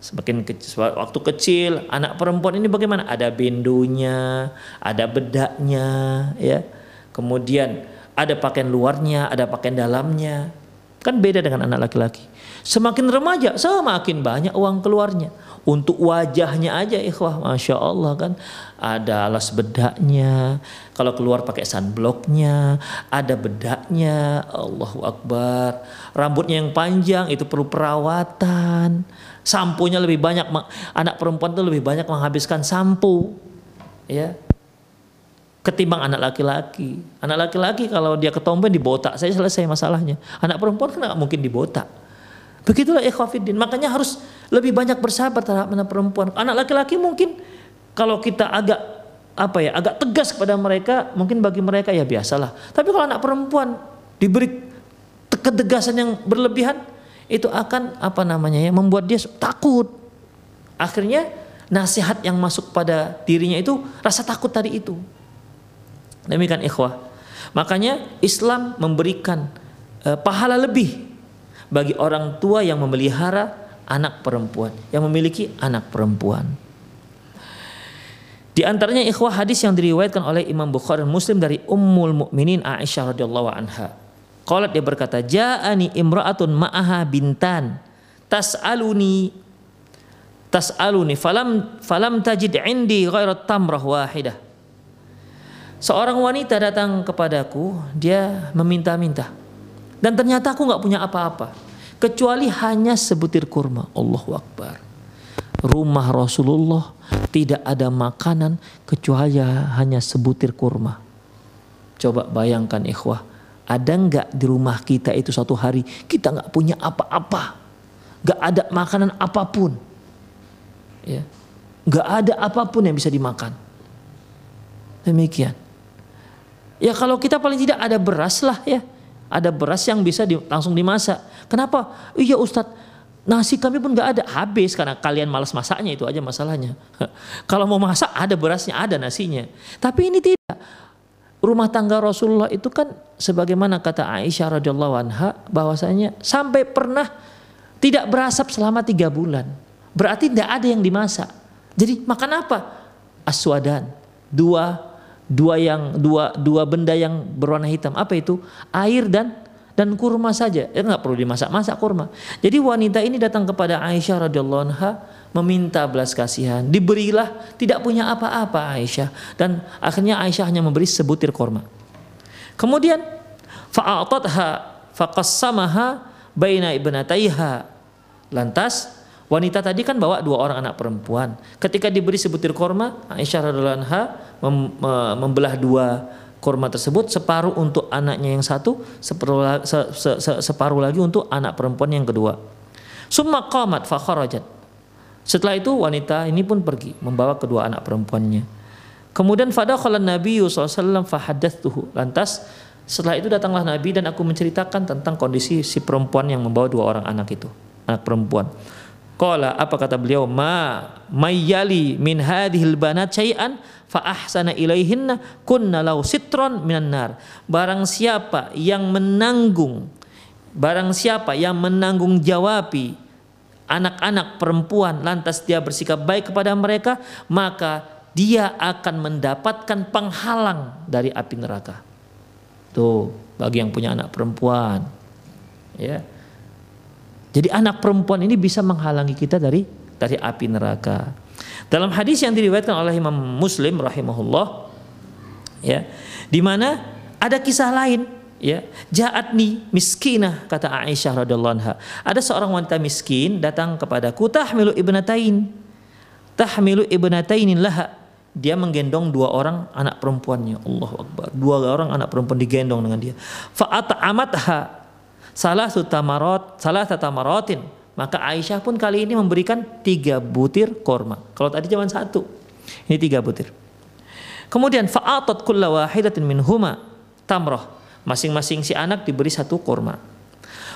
Semakin kecil, waktu kecil anak perempuan ini bagaimana? Ada bendunya, ada bedaknya, ya Kemudian ada pakaian luarnya, ada pakaian dalamnya. Kan beda dengan anak laki-laki. Semakin remaja, semakin banyak uang keluarnya. Untuk wajahnya aja ikhwah, Masya Allah kan. Ada alas bedaknya. Kalau keluar pakai sunblocknya. Ada bedaknya. Allahu Akbar. Rambutnya yang panjang itu perlu perawatan. Sampunya lebih banyak. Anak perempuan itu lebih banyak menghabiskan sampo. Ya, ketimbang anak laki-laki. Anak laki-laki kalau dia ketomben dibotak, saya selesai masalahnya. Anak perempuan kan nggak mungkin dibotak. Begitulah ikhwafiddin. Makanya harus lebih banyak bersabar terhadap anak perempuan. Anak laki-laki mungkin kalau kita agak apa ya, agak tegas kepada mereka, mungkin bagi mereka ya biasalah. Tapi kalau anak perempuan diberi ketegasan yang berlebihan, itu akan apa namanya ya, membuat dia takut. Akhirnya nasihat yang masuk pada dirinya itu rasa takut tadi itu. Demikian ikhwah. Makanya Islam memberikan uh, pahala lebih bagi orang tua yang memelihara anak perempuan, yang memiliki anak perempuan. Di antaranya ikhwah hadis yang diriwayatkan oleh Imam Bukhari dan Muslim dari Ummul Mukminin Aisyah radhiyallahu anha. Qalat dia berkata, "Ja'ani imra'atun ma'aha bintan tas'aluni tas'aluni falam falam tajid indi ghairat tamrah wahidah." Seorang wanita datang kepadaku, dia meminta-minta. Dan ternyata aku nggak punya apa-apa. Kecuali hanya sebutir kurma. Allahu Akbar. Rumah Rasulullah tidak ada makanan kecuali hanya sebutir kurma. Coba bayangkan ikhwah. Ada nggak di rumah kita itu satu hari kita nggak punya apa-apa. Nggak ada makanan apa pun. Ya. Nggak ada apa pun yang bisa dimakan. Demikian. Ya kalau kita paling tidak ada beras lah ya. Ada beras yang bisa di, langsung dimasak. Kenapa? Iya Ustadz, nasi kami pun nggak ada habis karena kalian malas masaknya itu aja masalahnya. Kalau mau masak ada berasnya, ada nasinya. Tapi ini tidak. Rumah tangga Rasulullah itu kan sebagaimana kata Aisyah radhiyallahu anha bahwasanya sampai pernah tidak berasap selama tiga bulan. Berarti tidak ada yang dimasak. Jadi makan apa? Aswadan. Dua dua yang dua dua benda yang berwarna hitam apa itu air dan dan kurma saja. Ya nggak perlu dimasak-masak kurma. Jadi wanita ini datang kepada Aisyah radhiyallahu anha meminta belas kasihan. Diberilah tidak punya apa-apa Aisyah dan akhirnya Aisyah hanya memberi sebutir kurma. Kemudian fa'atatha faqassamaha baina ibnataiha. Lantas wanita tadi kan bawa dua orang anak perempuan. Ketika diberi sebutir korma, Aisyah radhiallahu anha mem, membelah dua korma tersebut separuh untuk anaknya yang satu, separuh, se, se, se, separuh lagi untuk anak perempuan yang kedua. Summa qamat fa kharajat. Setelah itu wanita ini pun pergi membawa kedua anak perempuannya. Kemudian fadakhala Nabi SAW fahadathtuhu. Lantas setelah itu datanglah Nabi dan aku menceritakan tentang kondisi si perempuan yang membawa dua orang anak itu, anak perempuan. Qala apa kata beliau? Ma mayyali min hadhil banat syai'an fa ahsana ilaihinna kunna lau sitron minan nar. Barang siapa yang menanggung barang siapa yang menanggung jawabi anak-anak perempuan lantas dia bersikap baik kepada mereka maka dia akan mendapatkan penghalang dari api neraka. Tuh, bagi yang punya anak perempuan. Ya jadi anak perempuan ini bisa menghalangi kita dari dari api neraka. Dalam hadis yang diriwayatkan oleh Imam Muslim rahimahullah ya, di mana ada kisah lain ya, ja'atni miskinah kata Aisyah radhiyallahu anha. Ada seorang wanita miskin datang kepadaku tahmilu ibnatain. Tahmilu ibnatain laha. Dia menggendong dua orang anak perempuannya. Allahu Akbar. Dua orang anak perempuan digendong dengan dia. Fa'at'amatha salah sutamarot salah tatamaratin maka Aisyah pun kali ini memberikan tiga butir korma. Kalau tadi cuma satu ini tiga butir. Kemudian fa'atat kulla wahidatin minhuma tamroh. Masing-masing si anak diberi satu korma.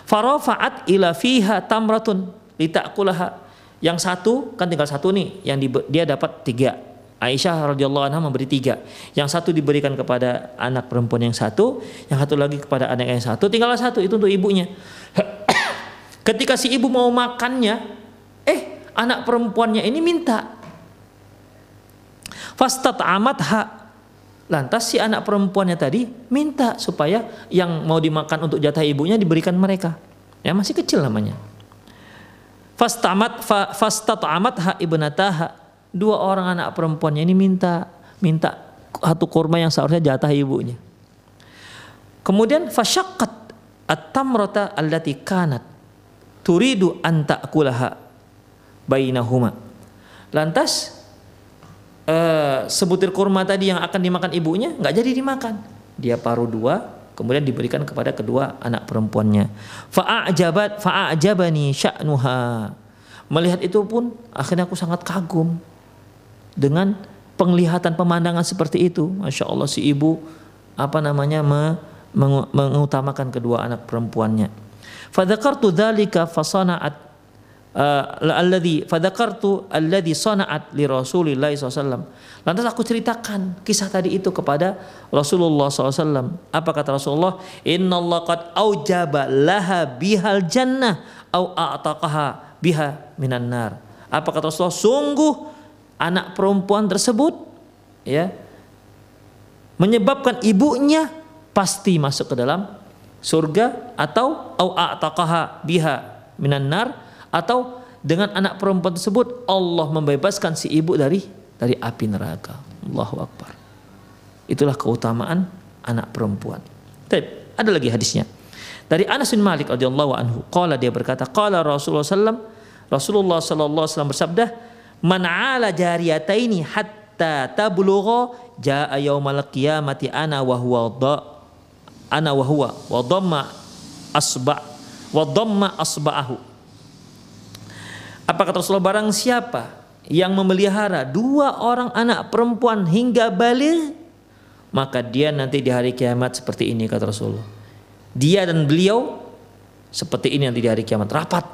Farafa'at ila fiha tamratun. Litakulaha yang satu kan tinggal satu nih yang dia dapat tiga Aisyah radhiyallahu anha memberi tiga. Yang satu diberikan kepada anak perempuan yang satu, yang satu lagi kepada anak yang satu. Tinggallah satu itu untuk ibunya. Ketika si ibu mau makannya, eh anak perempuannya ini minta. Fastat amat hak. Lantas si anak perempuannya tadi minta supaya yang mau dimakan untuk jatah ibunya diberikan mereka. Ya masih kecil namanya. Fastamat fa, fastat amat hak ibnataha dua orang anak perempuannya ini minta minta satu kurma yang seharusnya jatah ibunya. Kemudian fasyaqqat at-tamrata allati kanat turidu an ta'kulaha bainahuma. Lantas uh, sebutir kurma tadi yang akan dimakan ibunya nggak jadi dimakan. Dia paruh dua, kemudian diberikan kepada kedua anak perempuannya. Fa'ajabat fa'ajabani sya'nuha. Melihat itu pun akhirnya aku sangat kagum dengan penglihatan pemandangan seperti itu masya Allah si ibu apa namanya mengutamakan kedua anak perempuannya. Fadzakartu dzalika fasana'at uh, alladhi fadzakartu alladhi sana'at li Rasulillah SAW lantas aku ceritakan kisah tadi itu kepada Rasulullah SAW apa kata Rasulullah? Allah qad aujaba laha bihal jannah au a'taqaha biha minan nar. Apa kata Rasulullah? Sungguh anak perempuan tersebut ya menyebabkan ibunya pasti masuk ke dalam surga atau au a'taqaha biha minan nar atau dengan anak perempuan tersebut Allah membebaskan si ibu dari dari api neraka. Allahu akbar. Itulah keutamaan anak perempuan. Ada lagi hadisnya. Dari Anas bin Malik radhiyallahu anhu, qala dia berkata, qala Rasulullah sallam Rasulullah sallallahu alaihi wasallam bersabda, man ala jariyataini hatta tablugha jaa yaumal qiyamati ana wa huwa da ana wa huwa wa dhamma asba wa dhamma asba'ahu. Apa kata Rasulullah barang siapa yang memelihara dua orang anak perempuan hingga balik maka dia nanti di hari kiamat seperti ini kata Rasulullah. Dia dan beliau seperti ini nanti di hari kiamat. Rapat.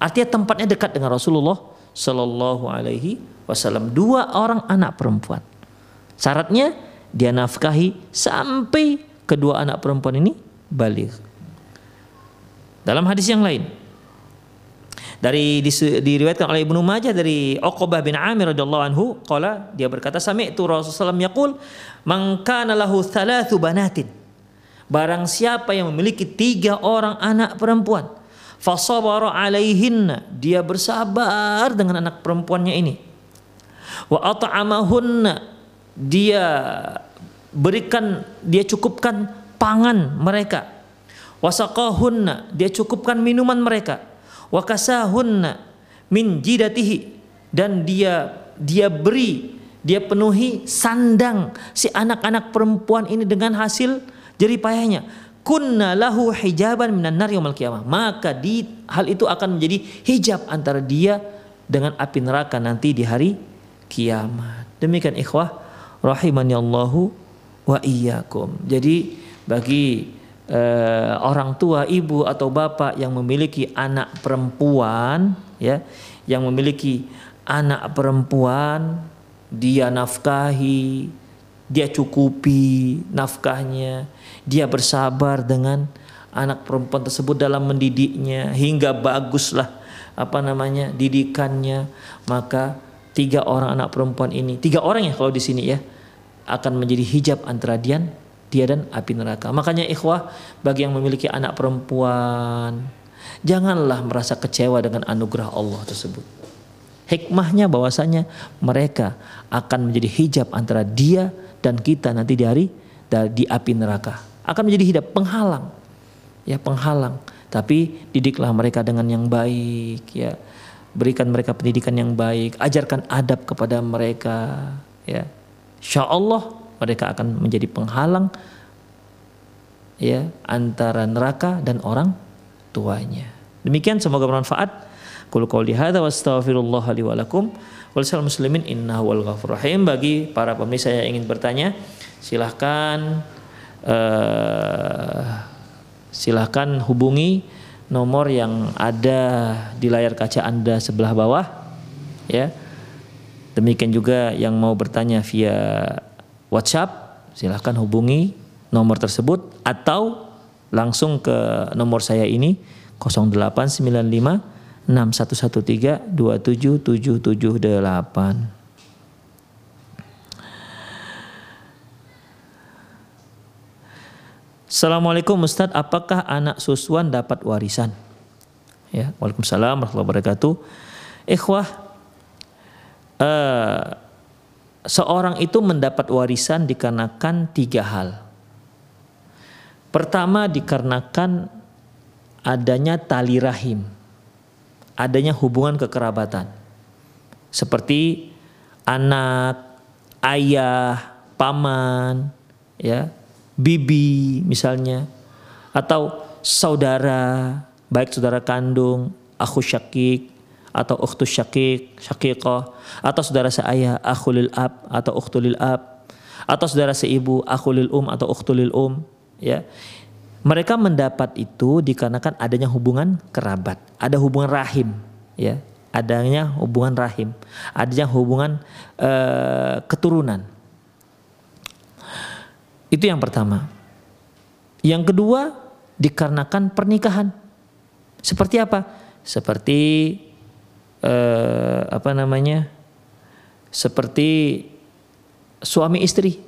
Artinya tempatnya dekat dengan Rasulullah Sallallahu Alaihi Wasallam dua orang anak perempuan. Syaratnya dia nafkahi sampai kedua anak perempuan ini balik. Dalam hadis yang lain dari diriwayatkan oleh Ibnu Majah dari Uqbah bin Amir radhiyallahu anhu qala dia berkata sami'tu Rasulullah yaqul man kana lahu thalathu banatin Barang siapa yang memiliki tiga orang anak perempuan, fasabara alaihinna, dia bersabar dengan anak perempuannya ini. Wa at'amahunna, dia berikan, dia cukupkan pangan mereka. Wasaqahunna, dia cukupkan minuman mereka. Wa kasahunna min jidatihi dan dia dia beri, dia penuhi sandang si anak-anak perempuan ini dengan hasil jeripayahnya. Kunna lahu hijaban minan nar yaumil qiyamah. Maka di hal itu akan menjadi hijab antara dia dengan api neraka nanti di hari kiamat. Demikian ikhwah rahimani Allahu wa iyyakum. Jadi bagi uh, orang tua, ibu atau bapak yang memiliki anak perempuan ya, yang memiliki anak perempuan dia nafkahi, dia cukupi nafkahnya, dia bersabar dengan anak perempuan tersebut dalam mendidiknya hingga baguslah apa namanya didikannya, maka tiga orang anak perempuan ini, tiga orang ya kalau di sini ya, akan menjadi hijab antara dia dia dan api neraka. Makanya ikhwah bagi yang memiliki anak perempuan, janganlah merasa kecewa dengan anugerah Allah tersebut. Hikmahnya bahwasanya mereka akan menjadi hijab antara dia dan kita nanti di hari di api neraka. Akan menjadi hijab penghalang. Ya, penghalang. Tapi didiklah mereka dengan yang baik ya. Berikan mereka pendidikan yang baik, ajarkan adab kepada mereka ya. Insya Allah mereka akan menjadi penghalang ya antara neraka dan orang tuanya. Demikian semoga bermanfaat. Qul qouli wa li wa wal muslimin innahu wal rahim. Bagi para pemirsa yang ingin bertanya, silahkan uh, silahkan hubungi nomor yang ada di layar kaca Anda sebelah bawah ya. Demikian juga yang mau bertanya via WhatsApp, silahkan hubungi nomor tersebut atau langsung ke nomor saya ini 0895 6113 27778. Assalamualaikum Ustadz, apakah anak susuan dapat warisan? Ya, Waalaikumsalam warahmatullahi wabarakatuh. Ikhwah, uh, seorang itu mendapat warisan dikarenakan tiga hal. Pertama dikarenakan adanya tali rahim adanya hubungan kekerabatan. Seperti anak, ayah, paman, ya, bibi misalnya atau saudara, baik saudara kandung, aku syakik atau ukhtu syakik, syakikoh atau saudara seayah, akhulil ab atau ukhtulil ab atau saudara seibu, akhulil um atau ukhtulil um, ya mereka mendapat itu dikarenakan adanya hubungan kerabat, ada hubungan rahim, ya, adanya hubungan rahim, adanya hubungan uh, keturunan. Itu yang pertama. Yang kedua dikarenakan pernikahan. Seperti apa? Seperti uh, apa namanya? Seperti suami istri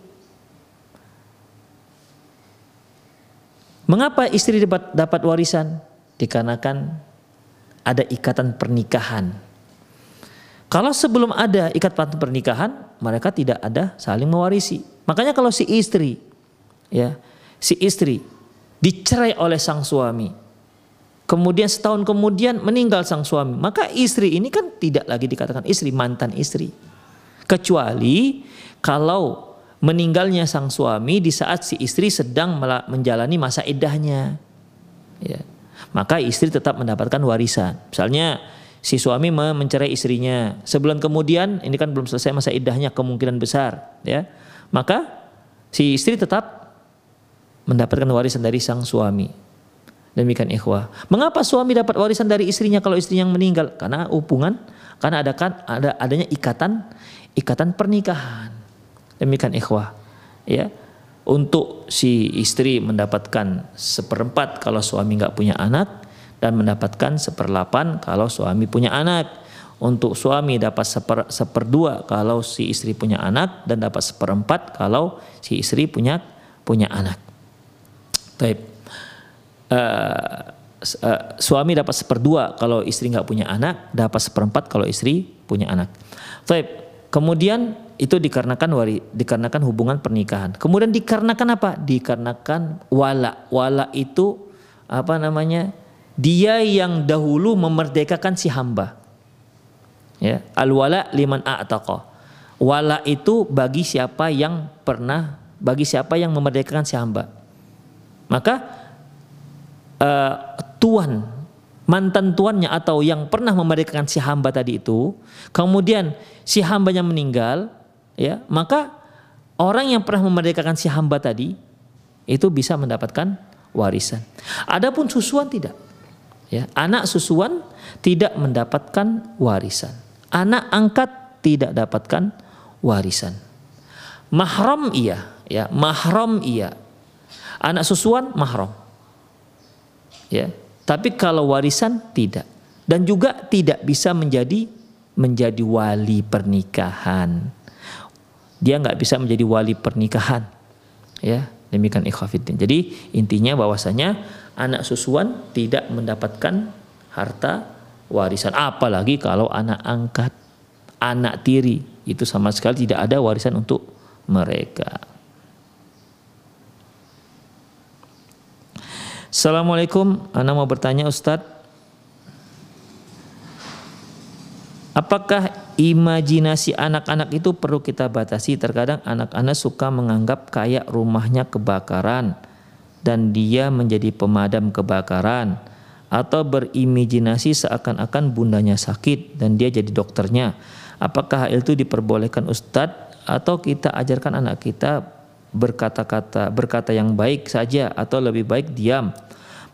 Mengapa istri dapat, dapat warisan? Dikarenakan ada ikatan pernikahan. Kalau sebelum ada ikatan pernikahan, mereka tidak ada saling mewarisi. Makanya kalau si istri, ya, si istri dicerai oleh sang suami, kemudian setahun kemudian meninggal sang suami, maka istri ini kan tidak lagi dikatakan istri, mantan istri. Kecuali kalau meninggalnya sang suami di saat si istri sedang menjalani masa iddahnya. Ya. Maka istri tetap mendapatkan warisan. Misalnya si suami mencerai istrinya, sebulan kemudian ini kan belum selesai masa iddahnya kemungkinan besar, ya. Maka si istri tetap mendapatkan warisan dari sang suami. Demikian ikhwah. Mengapa suami dapat warisan dari istrinya kalau istrinya yang meninggal? Karena hubungan, karena ada kan ada adanya ikatan ikatan pernikahan. Demikian ikhwah. Ya. Untuk si istri mendapatkan seperempat kalau suami nggak punya anak dan mendapatkan seperlapan kalau suami punya anak. Untuk suami dapat seper, seperdua kalau si istri punya anak dan dapat seperempat kalau si istri punya punya anak. Taib. Uh, uh, suami dapat seperdua kalau istri nggak punya anak, dapat seperempat kalau istri punya anak. Taib. Kemudian itu dikarenakan wari, dikarenakan hubungan pernikahan. Kemudian dikarenakan apa? Dikarenakan wala. Wala itu apa namanya? Dia yang dahulu memerdekakan si hamba. Ya, al wala liman a'taqa. Wala itu bagi siapa yang pernah bagi siapa yang memerdekakan si hamba. Maka uh, tuan mantan tuannya atau yang pernah memerdekakan si hamba tadi itu, kemudian si hambanya meninggal, ya maka orang yang pernah memerdekakan si hamba tadi itu bisa mendapatkan warisan. Adapun susuan tidak. Ya, anak susuan tidak mendapatkan warisan. Anak angkat tidak dapatkan warisan. Mahram iya, ya, mahram iya. Anak susuan mahram. Ya, tapi kalau warisan tidak. Dan juga tidak bisa menjadi menjadi wali pernikahan dia nggak bisa menjadi wali pernikahan. Ya, demikian ikhwafidin. Jadi intinya bahwasanya anak susuan tidak mendapatkan harta warisan apalagi kalau anak angkat, anak tiri itu sama sekali tidak ada warisan untuk mereka. Assalamualaikum, Anda mau bertanya Ustadz Apakah imajinasi anak-anak itu perlu kita batasi? Terkadang anak-anak suka menganggap kayak rumahnya kebakaran dan dia menjadi pemadam kebakaran atau berimajinasi seakan-akan bundanya sakit dan dia jadi dokternya. Apakah hal itu diperbolehkan Ustadz atau kita ajarkan anak kita berkata-kata berkata yang baik saja atau lebih baik diam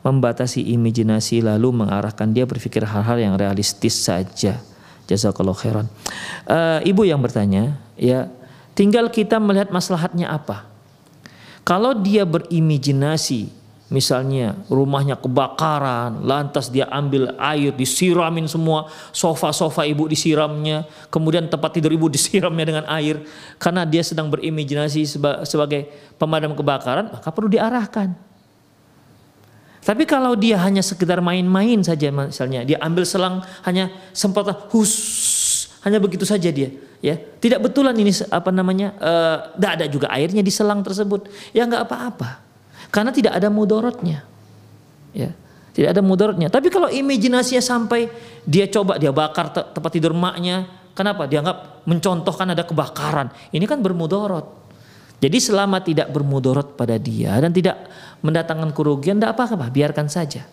membatasi imajinasi lalu mengarahkan dia berpikir hal-hal yang realistis saja. Jazakallah khairan. Uh, ibu yang bertanya, ya, tinggal kita melihat maslahatnya apa. Kalau dia berimajinasi, misalnya rumahnya kebakaran, lantas dia ambil air, disiramin semua, sofa-sofa ibu disiramnya, kemudian tempat tidur ibu disiramnya dengan air, karena dia sedang berimajinasi sebagai pemadam kebakaran, maka perlu diarahkan. Tapi kalau dia hanya sekedar main-main saja misalnya, dia ambil selang hanya sempat hus hanya begitu saja dia, ya. Tidak betulan ini apa namanya? Tidak uh, ada juga airnya di selang tersebut. Ya nggak apa-apa. Karena tidak ada mudorotnya. Ya. Tidak ada mudorotnya. Tapi kalau imajinasinya sampai dia coba dia bakar te tempat tidur maknya, kenapa? Dia nggak mencontohkan ada kebakaran. Ini kan bermudorot. Jadi selama tidak bermudorot pada dia dan tidak mendatangkan kerugian, tidak apa-apa, biarkan saja.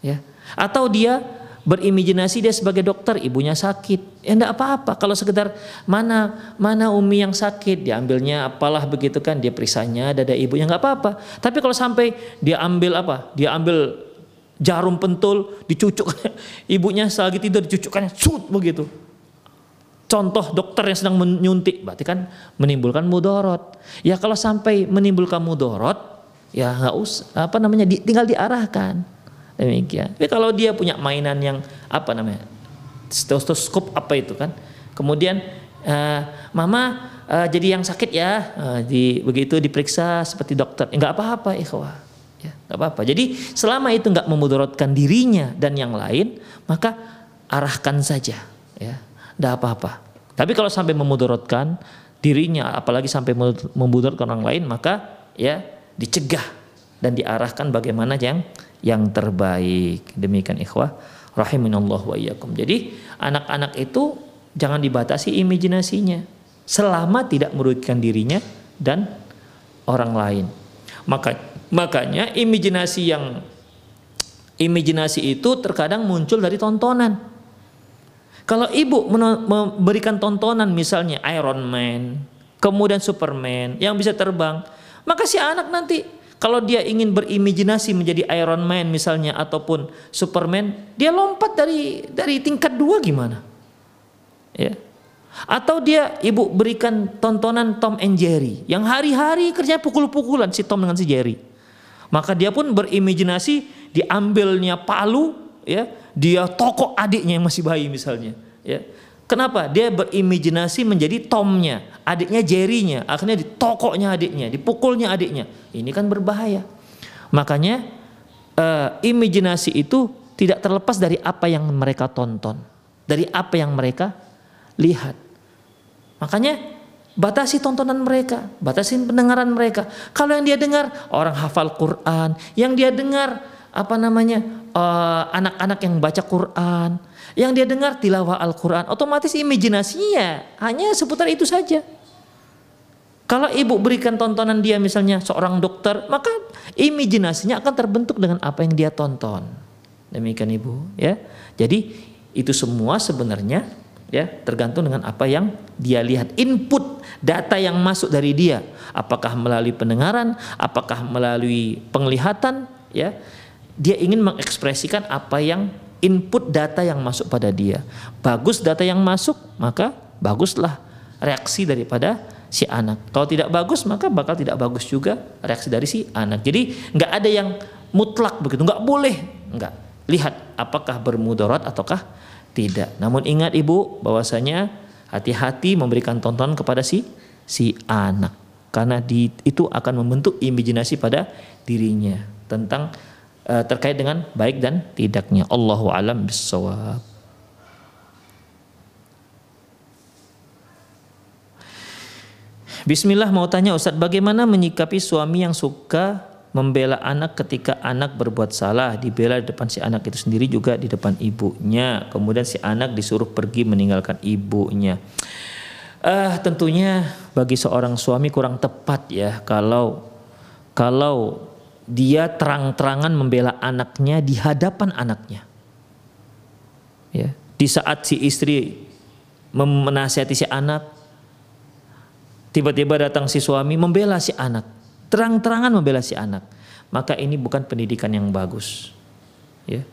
Ya. Atau dia berimajinasi dia sebagai dokter, ibunya sakit, ya tidak apa-apa. Kalau sekedar mana mana umi yang sakit, diambilnya apalah begitu kan, dia perisanya dada ibunya nggak apa-apa. Tapi kalau sampai dia ambil apa? Dia ambil jarum pentul, dicucuk ibunya lagi tidur dicucukkannya, cut begitu contoh dokter yang sedang menyuntik berarti kan menimbulkan mudorot. Ya kalau sampai menimbulkan mudorot ya nggak usah apa namanya di, tinggal diarahkan. Demikian. Tapi kalau dia punya mainan yang apa namanya stetoskop apa itu kan kemudian uh, mama uh, jadi yang sakit ya. Uh, di begitu diperiksa seperti dokter. Nggak apa-apa ikhwah. Ya nggak apa-apa. Jadi selama itu nggak memudorotkan dirinya dan yang lain maka arahkan saja ya tidak apa-apa. Tapi kalau sampai memudorotkan dirinya, apalagi sampai memudorotkan orang lain, maka ya dicegah dan diarahkan bagaimana yang yang terbaik. Demikian ikhwah rahiminallah wa iyyakum. Jadi anak-anak itu jangan dibatasi imajinasinya selama tidak merugikan dirinya dan orang lain. Maka makanya imajinasi yang imajinasi itu terkadang muncul dari tontonan. Kalau ibu memberikan tontonan misalnya Iron Man, kemudian Superman yang bisa terbang, maka si anak nanti kalau dia ingin berimajinasi menjadi Iron Man misalnya ataupun Superman, dia lompat dari dari tingkat dua gimana? Ya. Atau dia ibu berikan tontonan Tom and Jerry yang hari-hari kerja pukul-pukulan si Tom dengan si Jerry. Maka dia pun berimajinasi diambilnya palu ya dia tokok adiknya yang masih bayi misalnya ya. Kenapa? Dia berimajinasi menjadi Tomnya adiknya Jerrynya. Akhirnya ditokoknya adiknya dipukulnya adiknya. Ini kan berbahaya. Makanya uh, imajinasi itu tidak terlepas dari apa yang mereka tonton, dari apa yang mereka lihat. Makanya batasi tontonan mereka, batasi pendengaran mereka. Kalau yang dia dengar orang hafal Quran, yang dia dengar apa namanya anak-anak uh, yang baca Quran, yang dia dengar tilawah Al-Quran, otomatis imajinasinya hanya seputar itu saja. Kalau ibu berikan tontonan dia misalnya seorang dokter, maka imajinasinya akan terbentuk dengan apa yang dia tonton. Demikian ibu, ya. Jadi itu semua sebenarnya ya tergantung dengan apa yang dia lihat input data yang masuk dari dia apakah melalui pendengaran apakah melalui penglihatan ya dia ingin mengekspresikan apa yang input data yang masuk pada dia. Bagus data yang masuk maka baguslah reaksi daripada si anak. Kalau tidak bagus maka bakal tidak bagus juga reaksi dari si anak. Jadi nggak ada yang mutlak begitu. Nggak boleh. Nggak. Lihat apakah bermudarat ataukah tidak. Namun ingat ibu bahwasanya hati-hati memberikan tonton kepada si si anak. Karena di, itu akan membentuk imajinasi pada dirinya tentang uh, terkait dengan baik dan tidaknya. Allahu alam bisawab. Bismillah mau tanya Ustadz bagaimana menyikapi suami yang suka membela anak ketika anak berbuat salah, dibela di depan si anak itu sendiri juga di depan ibunya. Kemudian si anak disuruh pergi meninggalkan ibunya. Uh, tentunya bagi seorang suami kurang tepat ya kalau kalau dia terang-terangan membela anaknya di hadapan anaknya. Ya, di saat si istri menasihati si anak, tiba-tiba datang si suami membela si anak terang-terangan membela si anak, maka ini bukan pendidikan yang bagus. Ya.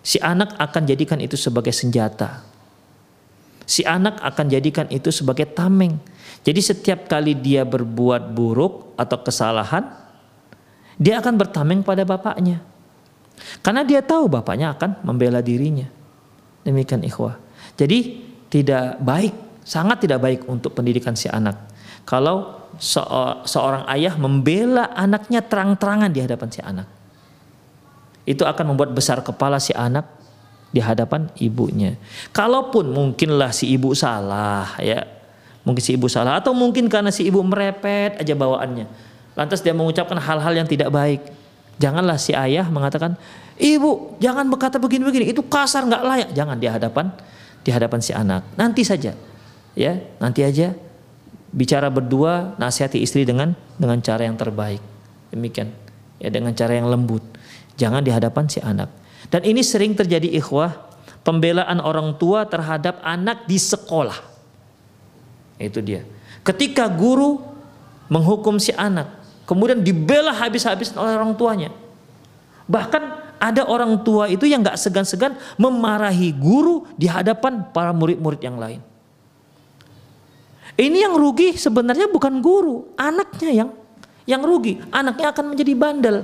Si anak akan jadikan itu sebagai senjata. Si anak akan jadikan itu sebagai tameng. Jadi setiap kali dia berbuat buruk atau kesalahan, dia akan bertameng pada bapaknya. Karena dia tahu bapaknya akan membela dirinya. Demikian ikhwah. Jadi tidak baik, sangat tidak baik untuk pendidikan si anak. Kalau seorang ayah membela anaknya terang-terangan di hadapan si anak. Itu akan membuat besar kepala si anak di hadapan ibunya. Kalaupun mungkinlah si ibu salah ya. Mungkin si ibu salah atau mungkin karena si ibu merepet aja bawaannya. Lantas dia mengucapkan hal-hal yang tidak baik. Janganlah si ayah mengatakan, "Ibu, jangan berkata begini-begini, itu kasar nggak layak." Jangan di hadapan di hadapan si anak. Nanti saja. Ya, nanti aja bicara berdua nasihati istri dengan dengan cara yang terbaik demikian ya dengan cara yang lembut jangan di hadapan si anak dan ini sering terjadi ikhwah pembelaan orang tua terhadap anak di sekolah itu dia ketika guru menghukum si anak kemudian dibela habis-habis oleh orang tuanya bahkan ada orang tua itu yang gak segan-segan memarahi guru di hadapan para murid-murid yang lain ini yang rugi sebenarnya bukan guru, anaknya yang yang rugi. Anaknya akan menjadi bandel.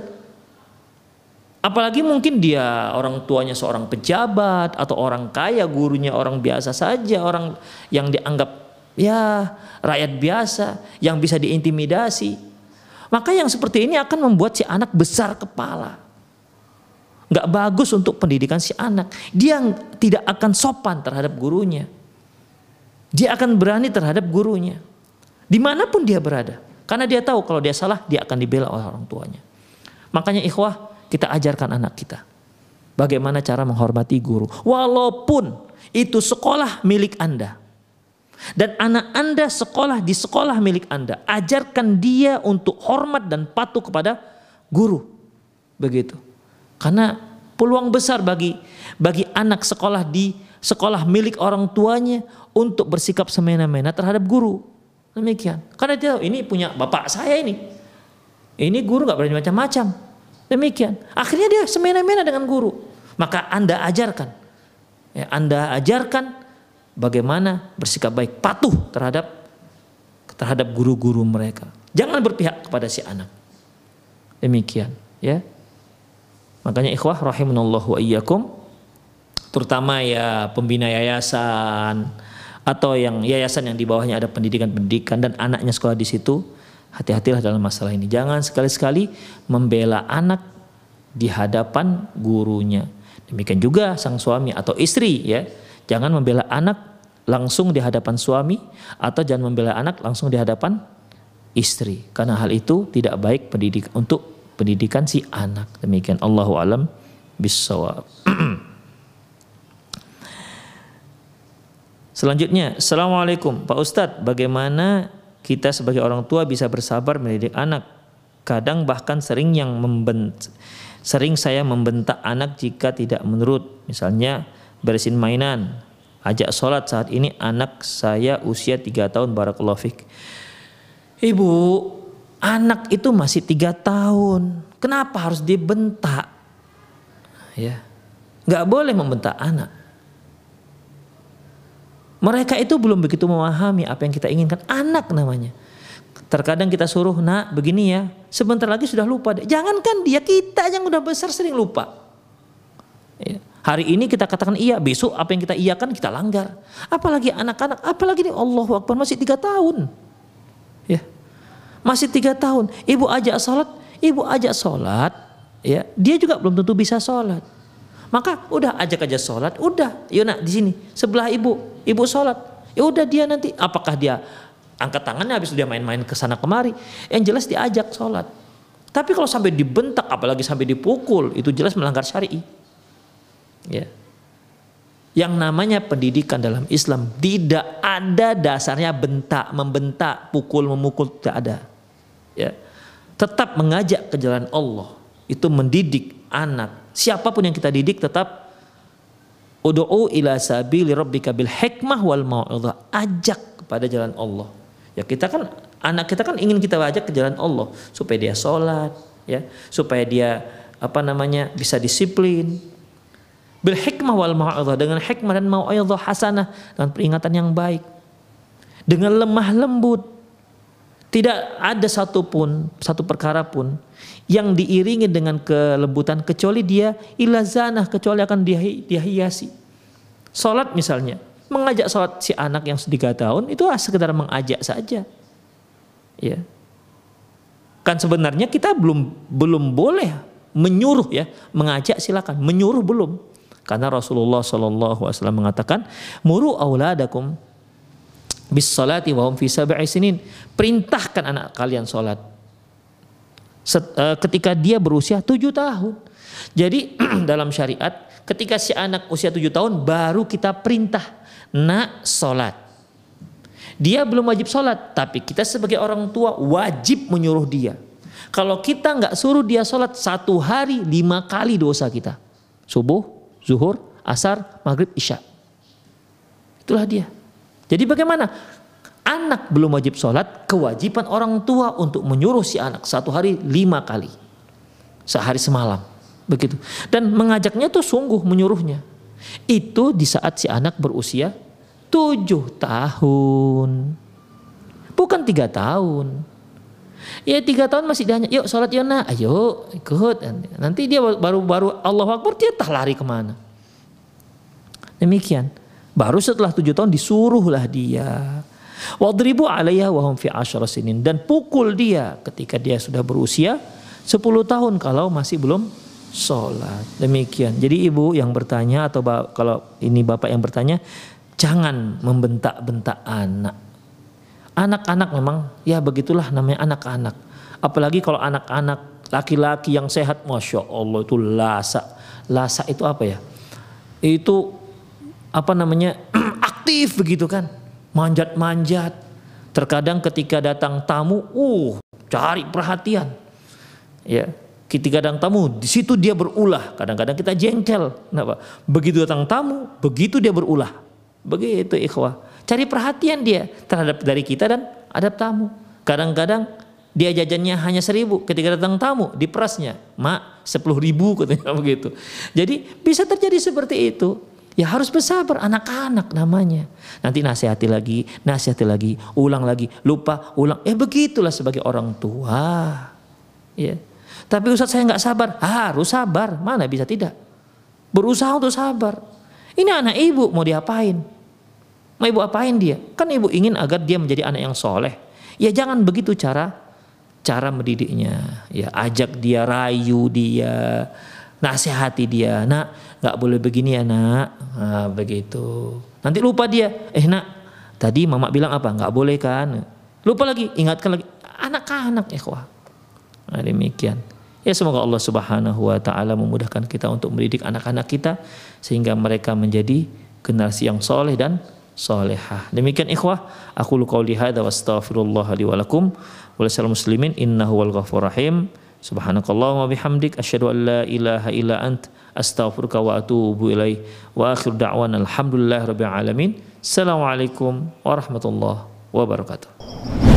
Apalagi mungkin dia orang tuanya seorang pejabat atau orang kaya, gurunya orang biasa saja, orang yang dianggap ya rakyat biasa yang bisa diintimidasi. Maka yang seperti ini akan membuat si anak besar kepala. Nggak bagus untuk pendidikan si anak. Dia tidak akan sopan terhadap gurunya. Dia akan berani terhadap gurunya. Di mana pun dia berada. Karena dia tahu kalau dia salah, dia akan dibela oleh orang tuanya. Makanya ikhwah, kita ajarkan anak kita. Bagaimana cara menghormati guru. Walaupun itu sekolah milik Anda. Dan anak Anda sekolah di sekolah milik Anda. Ajarkan dia untuk hormat dan patuh kepada guru. Begitu. Karena peluang besar bagi bagi anak sekolah di sekolah milik orang tuanya untuk bersikap semena-mena terhadap guru. Demikian. Karena dia tahu ini punya bapak saya ini. Ini guru nggak berani macam-macam. Demikian. Akhirnya dia semena-mena dengan guru. Maka Anda ajarkan. Ya, anda ajarkan bagaimana bersikap baik, patuh terhadap terhadap guru-guru mereka. Jangan berpihak kepada si anak. Demikian, ya. Makanya ikhwah rahimunallahu wa iyyakum terutama ya pembina yayasan atau yang yayasan yang di bawahnya ada pendidikan-pendidikan dan anaknya sekolah di situ Hati-hatilah dalam masalah ini. Jangan sekali-sekali membela anak di hadapan gurunya. Demikian juga sang suami atau istri ya. Jangan membela anak langsung di hadapan suami atau jangan membela anak langsung di hadapan istri. Karena hal itu tidak baik pendidik untuk pendidikan si anak. Demikian Allahu alam bisawab. Selanjutnya, Assalamualaikum Pak Ustadz, bagaimana kita sebagai orang tua bisa bersabar mendidik anak? Kadang bahkan sering yang membent sering saya membentak anak jika tidak menurut. Misalnya beresin mainan, ajak sholat saat ini anak saya usia 3 tahun barakallahu fik. Ibu, anak itu masih tiga tahun. Kenapa harus dibentak? Ya, nggak boleh membentak anak. Mereka itu belum begitu memahami apa yang kita inginkan. Anak namanya. Terkadang kita suruh, nak begini ya. Sebentar lagi sudah lupa. Jangankan dia, kita yang udah besar sering lupa. Ya. Hari ini kita katakan iya, besok apa yang kita iyakan kita langgar. Apalagi anak-anak, apalagi ini Allah Akbar masih tiga tahun. Ya, masih tiga tahun. Ibu ajak sholat, ibu ajak sholat, ya dia juga belum tentu bisa sholat. Maka udah ajak aja sholat, udah, yuk nak di sini sebelah ibu, ibu sholat. Ya udah dia nanti, apakah dia angkat tangannya habis dia main-main ke sana kemari? Yang jelas diajak sholat. Tapi kalau sampai dibentak, apalagi sampai dipukul, itu jelas melanggar syari. Ya. Yang namanya pendidikan dalam Islam tidak ada dasarnya bentak, membentak, pukul, memukul tidak ada. Ya. Tetap mengajak ke jalan Allah. Itu mendidik anak siapa pun yang kita didik tetap Udu'u ila sabili rabbika bil hikmah wal mau'izah. Ajak kepada jalan Allah. Ya kita kan anak kita kan ingin kita ajak ke jalan Allah supaya dia sholat, ya, supaya dia apa namanya bisa disiplin. Bil hikmah wal mau'izah dengan hikmah dan mau'izah hasanah dengan peringatan yang baik. Dengan lemah lembut. Tidak ada satupun satu perkara pun yang diiringi dengan kelembutan kecuali dia ilazanah kecuali akan dia, dia hiasi. Salat misalnya, mengajak salat si anak yang tiga tahun itu sekedar mengajak saja. Ya. Kan sebenarnya kita belum belum boleh menyuruh ya, mengajak silakan, menyuruh belum. Karena Rasulullah Shallallahu alaihi wasallam mengatakan, "Muru auladakum bis salati wa hum fi sab'i sinin." Perintahkan anak kalian salat Eh, ketika dia berusia tujuh tahun. Jadi dalam syariat ketika si anak usia tujuh tahun baru kita perintah nak sholat. Dia belum wajib sholat tapi kita sebagai orang tua wajib menyuruh dia. Kalau kita nggak suruh dia sholat satu hari lima kali dosa kita. Subuh, zuhur, asar, maghrib, isya. Itulah dia. Jadi bagaimana? anak belum wajib sholat, kewajiban orang tua untuk menyuruh si anak satu hari lima kali. Sehari semalam. Begitu. Dan mengajaknya tuh sungguh menyuruhnya. Itu di saat si anak berusia tujuh tahun. Bukan tiga tahun. Ya tiga tahun masih dianya, yuk sholat yona, ayo ikut. Nanti dia baru baru Allah Akbar dia tak lari ke mana. Demikian. Baru setelah tujuh tahun disuruhlah dia Wadribu alaiha wa hum fi sinin dan pukul dia ketika dia sudah berusia 10 tahun kalau masih belum sholat. Demikian. Jadi ibu yang bertanya atau kalau ini bapak yang bertanya, jangan membentak-bentak anak. Anak-anak memang ya begitulah namanya anak-anak. Apalagi kalau anak-anak laki-laki yang sehat, masya Allah itu lasa. Lasa itu apa ya? Itu apa namanya aktif begitu kan? manjat-manjat. Terkadang ketika datang tamu, uh, cari perhatian. Ya, ketika datang tamu, di situ dia berulah. Kadang-kadang kita jengkel. Kenapa? Begitu datang tamu, begitu dia berulah. Begitu ikhwah. Cari perhatian dia terhadap dari kita dan ada tamu. Kadang-kadang dia jajannya hanya seribu ketika datang tamu diperasnya mak sepuluh ribu katanya begitu jadi bisa terjadi seperti itu Ya harus bersabar anak-anak namanya. Nanti nasihati lagi, nasihati lagi, ulang lagi, lupa, ulang. Eh begitulah sebagai orang tua. Ya. Tapi Ustaz saya nggak sabar. Harus sabar. Mana bisa tidak? Berusaha untuk sabar. Ini anak ibu mau diapain? Mau ibu apain dia? Kan ibu ingin agar dia menjadi anak yang soleh. Ya jangan begitu cara cara mendidiknya. Ya, ajak dia, rayu dia, nasihati dia. Nak, nggak boleh begini ya nak. Nah, begitu. Nanti lupa dia. Eh nak, tadi mama bilang apa? Nggak boleh kan? Lupa lagi, ingatkan lagi. Anak-anak ikhwah. Nah, demikian. Ya semoga Allah Subhanahu wa taala memudahkan kita untuk mendidik anak-anak kita sehingga mereka menjadi generasi yang soleh dan solehah. Demikian ikhwah, aku lu qauli hadza wa astaghfirullah li wa lakum wa muslimin innahu wal ghafur rahim. Subhanakallahumma bihamdik asyhadu an la ilaha illa ant astaghfiruka wa atubu ilaih. Wa akhir da'wana alhamdulillah rabbil alamin. Assalamualaikum warahmatullahi wabarakatuh.